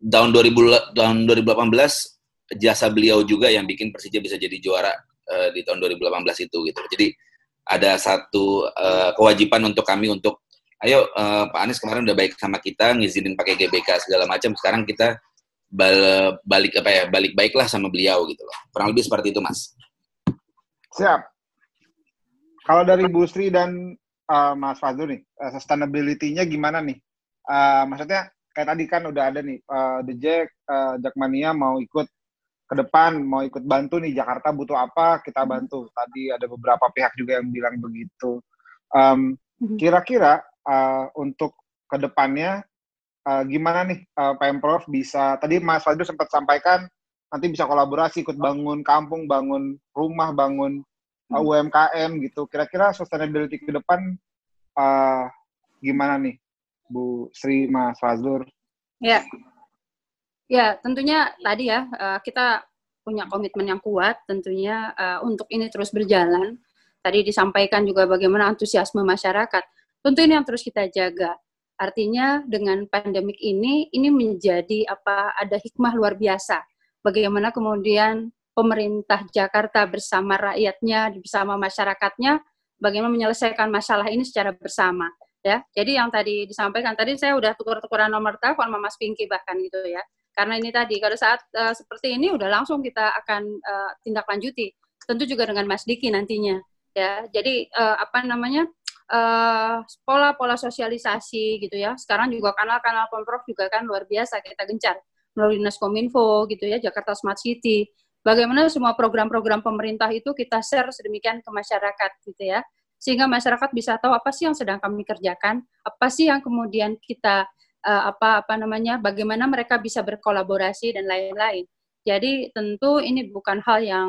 tahun 2000 tahun 2018 jasa beliau juga yang bikin Persija bisa jadi juara uh, di tahun 2018 itu gitu. Jadi ada satu uh, kewajiban untuk kami untuk ayo uh, Pak Anies kemarin udah baik sama kita ngizinin pakai GBK segala macam sekarang kita bal balik apa ya balik baiklah sama beliau gitu loh. Kurang lebih seperti itu mas. Siap. Kalau dari Bu Sri dan uh, Mas Fadul nih uh, sustainability-nya gimana nih? Uh, maksudnya kayak tadi kan udah ada nih uh, The Jack uh, Jackmania mau ikut ke depan mau ikut bantu nih Jakarta butuh apa kita hmm. bantu. Tadi ada beberapa pihak juga yang bilang begitu. Um, kira-kira uh, untuk ke depannya uh, gimana nih uh, Pemprov bisa tadi Mas Fadil sempat sampaikan nanti bisa kolaborasi ikut bangun kampung, bangun rumah, bangun uh, UMKM gitu. Kira-kira sustainability ke depan uh, gimana nih Bu Sri Mas Fazlur? Ya, Ya, tentunya tadi ya uh, kita punya komitmen yang kuat tentunya uh, untuk ini terus berjalan. Tadi disampaikan juga bagaimana antusiasme masyarakat. Tentu ini yang terus kita jaga. Artinya dengan pandemik ini ini menjadi apa ada hikmah luar biasa. Bagaimana kemudian pemerintah Jakarta bersama rakyatnya, bersama masyarakatnya bagaimana menyelesaikan masalah ini secara bersama ya. Jadi yang tadi disampaikan tadi saya udah tukar-tukaran nomor telepon sama Mas Pinky bahkan gitu ya. Karena ini tadi pada saat uh, seperti ini udah langsung kita akan uh, tindak lanjuti. Tentu juga dengan Mas Diki nantinya ya. Jadi uh, apa namanya pola-pola uh, sosialisasi gitu ya. Sekarang juga kanal-kanal pemprov juga kan luar biasa kita gencar. Melalui dinas kominfo gitu ya Jakarta Smart City. Bagaimana semua program-program pemerintah itu kita share sedemikian ke masyarakat gitu ya sehingga masyarakat bisa tahu apa sih yang sedang kami kerjakan apa sih yang kemudian kita uh, apa apa namanya bagaimana mereka bisa berkolaborasi dan lain-lain. Jadi tentu ini bukan hal yang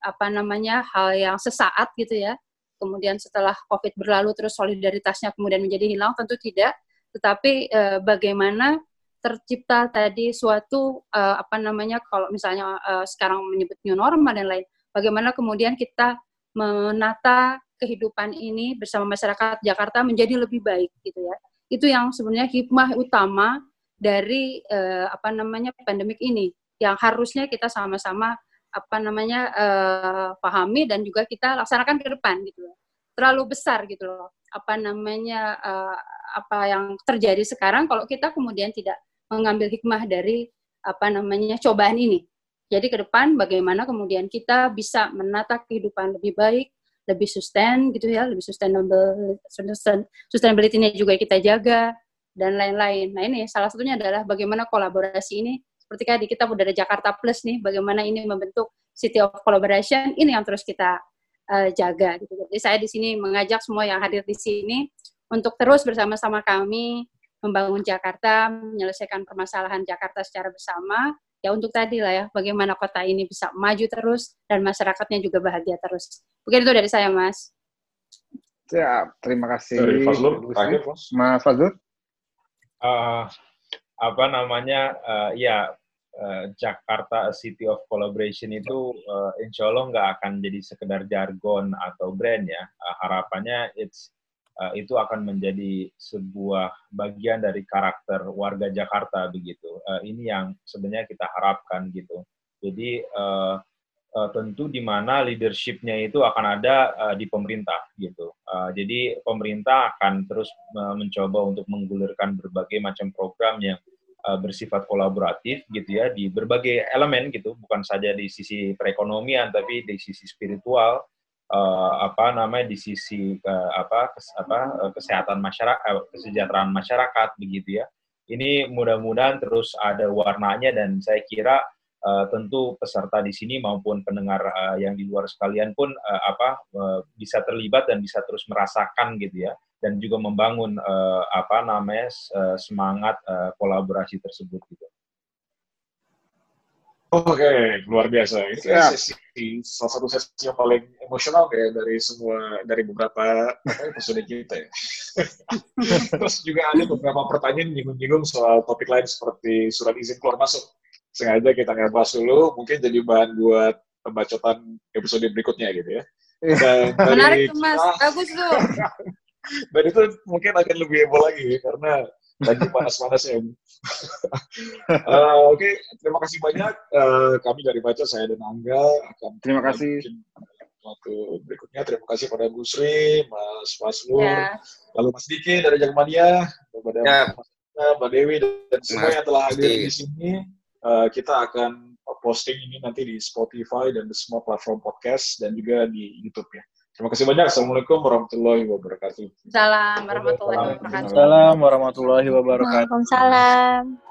apa namanya hal yang sesaat gitu ya. Kemudian setelah COVID berlalu terus solidaritasnya kemudian menjadi hilang tentu tidak. Tetapi uh, bagaimana tercipta tadi suatu uh, apa namanya kalau misalnya sekarang menyebut new normal dan lain. Bagaimana kemudian kita menata kehidupan ini bersama masyarakat Jakarta menjadi lebih baik gitu ya itu yang sebenarnya hikmah utama dari uh, apa namanya pandemik ini yang harusnya kita sama-sama apa namanya uh, pahami dan juga kita laksanakan ke depan gitu. Terlalu besar gitu loh. Apa namanya uh, apa yang terjadi sekarang kalau kita kemudian tidak mengambil hikmah dari apa namanya cobaan ini. Jadi ke depan bagaimana kemudian kita bisa menata kehidupan lebih baik, lebih sustain gitu ya, lebih sustainable, sustainability-nya juga kita jaga dan lain-lain. Nah ini salah satunya adalah bagaimana kolaborasi ini seperti tadi kita udah ada Jakarta Plus nih, bagaimana ini membentuk City of Collaboration ini yang terus kita uh, jaga. Gitu. Jadi saya di sini mengajak semua yang hadir di sini untuk terus bersama-sama kami membangun Jakarta, menyelesaikan permasalahan Jakarta secara bersama, ya untuk tadi lah ya bagaimana kota ini bisa maju terus dan masyarakatnya juga bahagia terus. Mungkin itu dari saya Mas. Ya, terima kasih. Dari Fazlur, terakhir Mas Fazlur. Uh, apa namanya? Uh, ya, uh, Jakarta City of Collaboration itu uh, insya Allah nggak akan jadi sekedar jargon atau brand ya. Uh, harapannya it's uh, itu akan menjadi sebuah bagian dari karakter warga Jakarta begitu. Uh, ini yang sebenarnya kita harapkan gitu. Jadi uh, uh, tentu di mana leadershipnya itu akan ada uh, di pemerintah gitu. Uh, jadi pemerintah akan terus uh, mencoba untuk menggulirkan berbagai macam program yang uh, bersifat kolaboratif gitu ya di berbagai elemen gitu, bukan saja di sisi perekonomian tapi di sisi spiritual uh, apa namanya di sisi uh, apa kes, apa uh, kesehatan masyarakat kesejahteraan masyarakat begitu ya ini mudah-mudahan terus ada warnanya dan saya kira uh, tentu peserta di sini maupun pendengar uh, yang di luar sekalian pun uh, apa uh, bisa terlibat dan bisa terus merasakan gitu ya dan juga membangun uh, apa namanya semangat uh, kolaborasi tersebut gitu. Oke, okay, luar biasa. Ini kayak sesi, salah satu sesi yang paling emosional kayak dari semua, dari beberapa episode kita ya. (laughs) Terus juga ada beberapa pertanyaan nyinggung-nyinggung soal topik lain seperti surat izin keluar masuk. Sengaja kita nggak bahas dulu, mungkin jadi bahan buat pembacotan episode berikutnya gitu ya. Dan (laughs) Menarik tuh mas, bagus tuh. (laughs) Dan itu mungkin akan lebih heboh lagi karena lagi panas-panasnya. uh, (laughs) Oke, okay. terima kasih banyak. Uh, kami dari Baca, saya dan Angga akan terima kasih. Waktu berikutnya, terima kasih pada Bu Sri, Mas Faslu, ya. lalu Mas Diki dari Jakmania, kepada ya. Mbak Dewi dan semua yang telah hadir di sini. Uh, kita akan posting ini nanti di Spotify dan di semua platform podcast dan juga di YouTube ya. Terima kasih banyak. Assalamualaikum warahmatullahi wabarakatuh. Salam warahmatullahi wabarakatuh. Salam warahmatullahi wabarakatuh. Waalaikumsalam.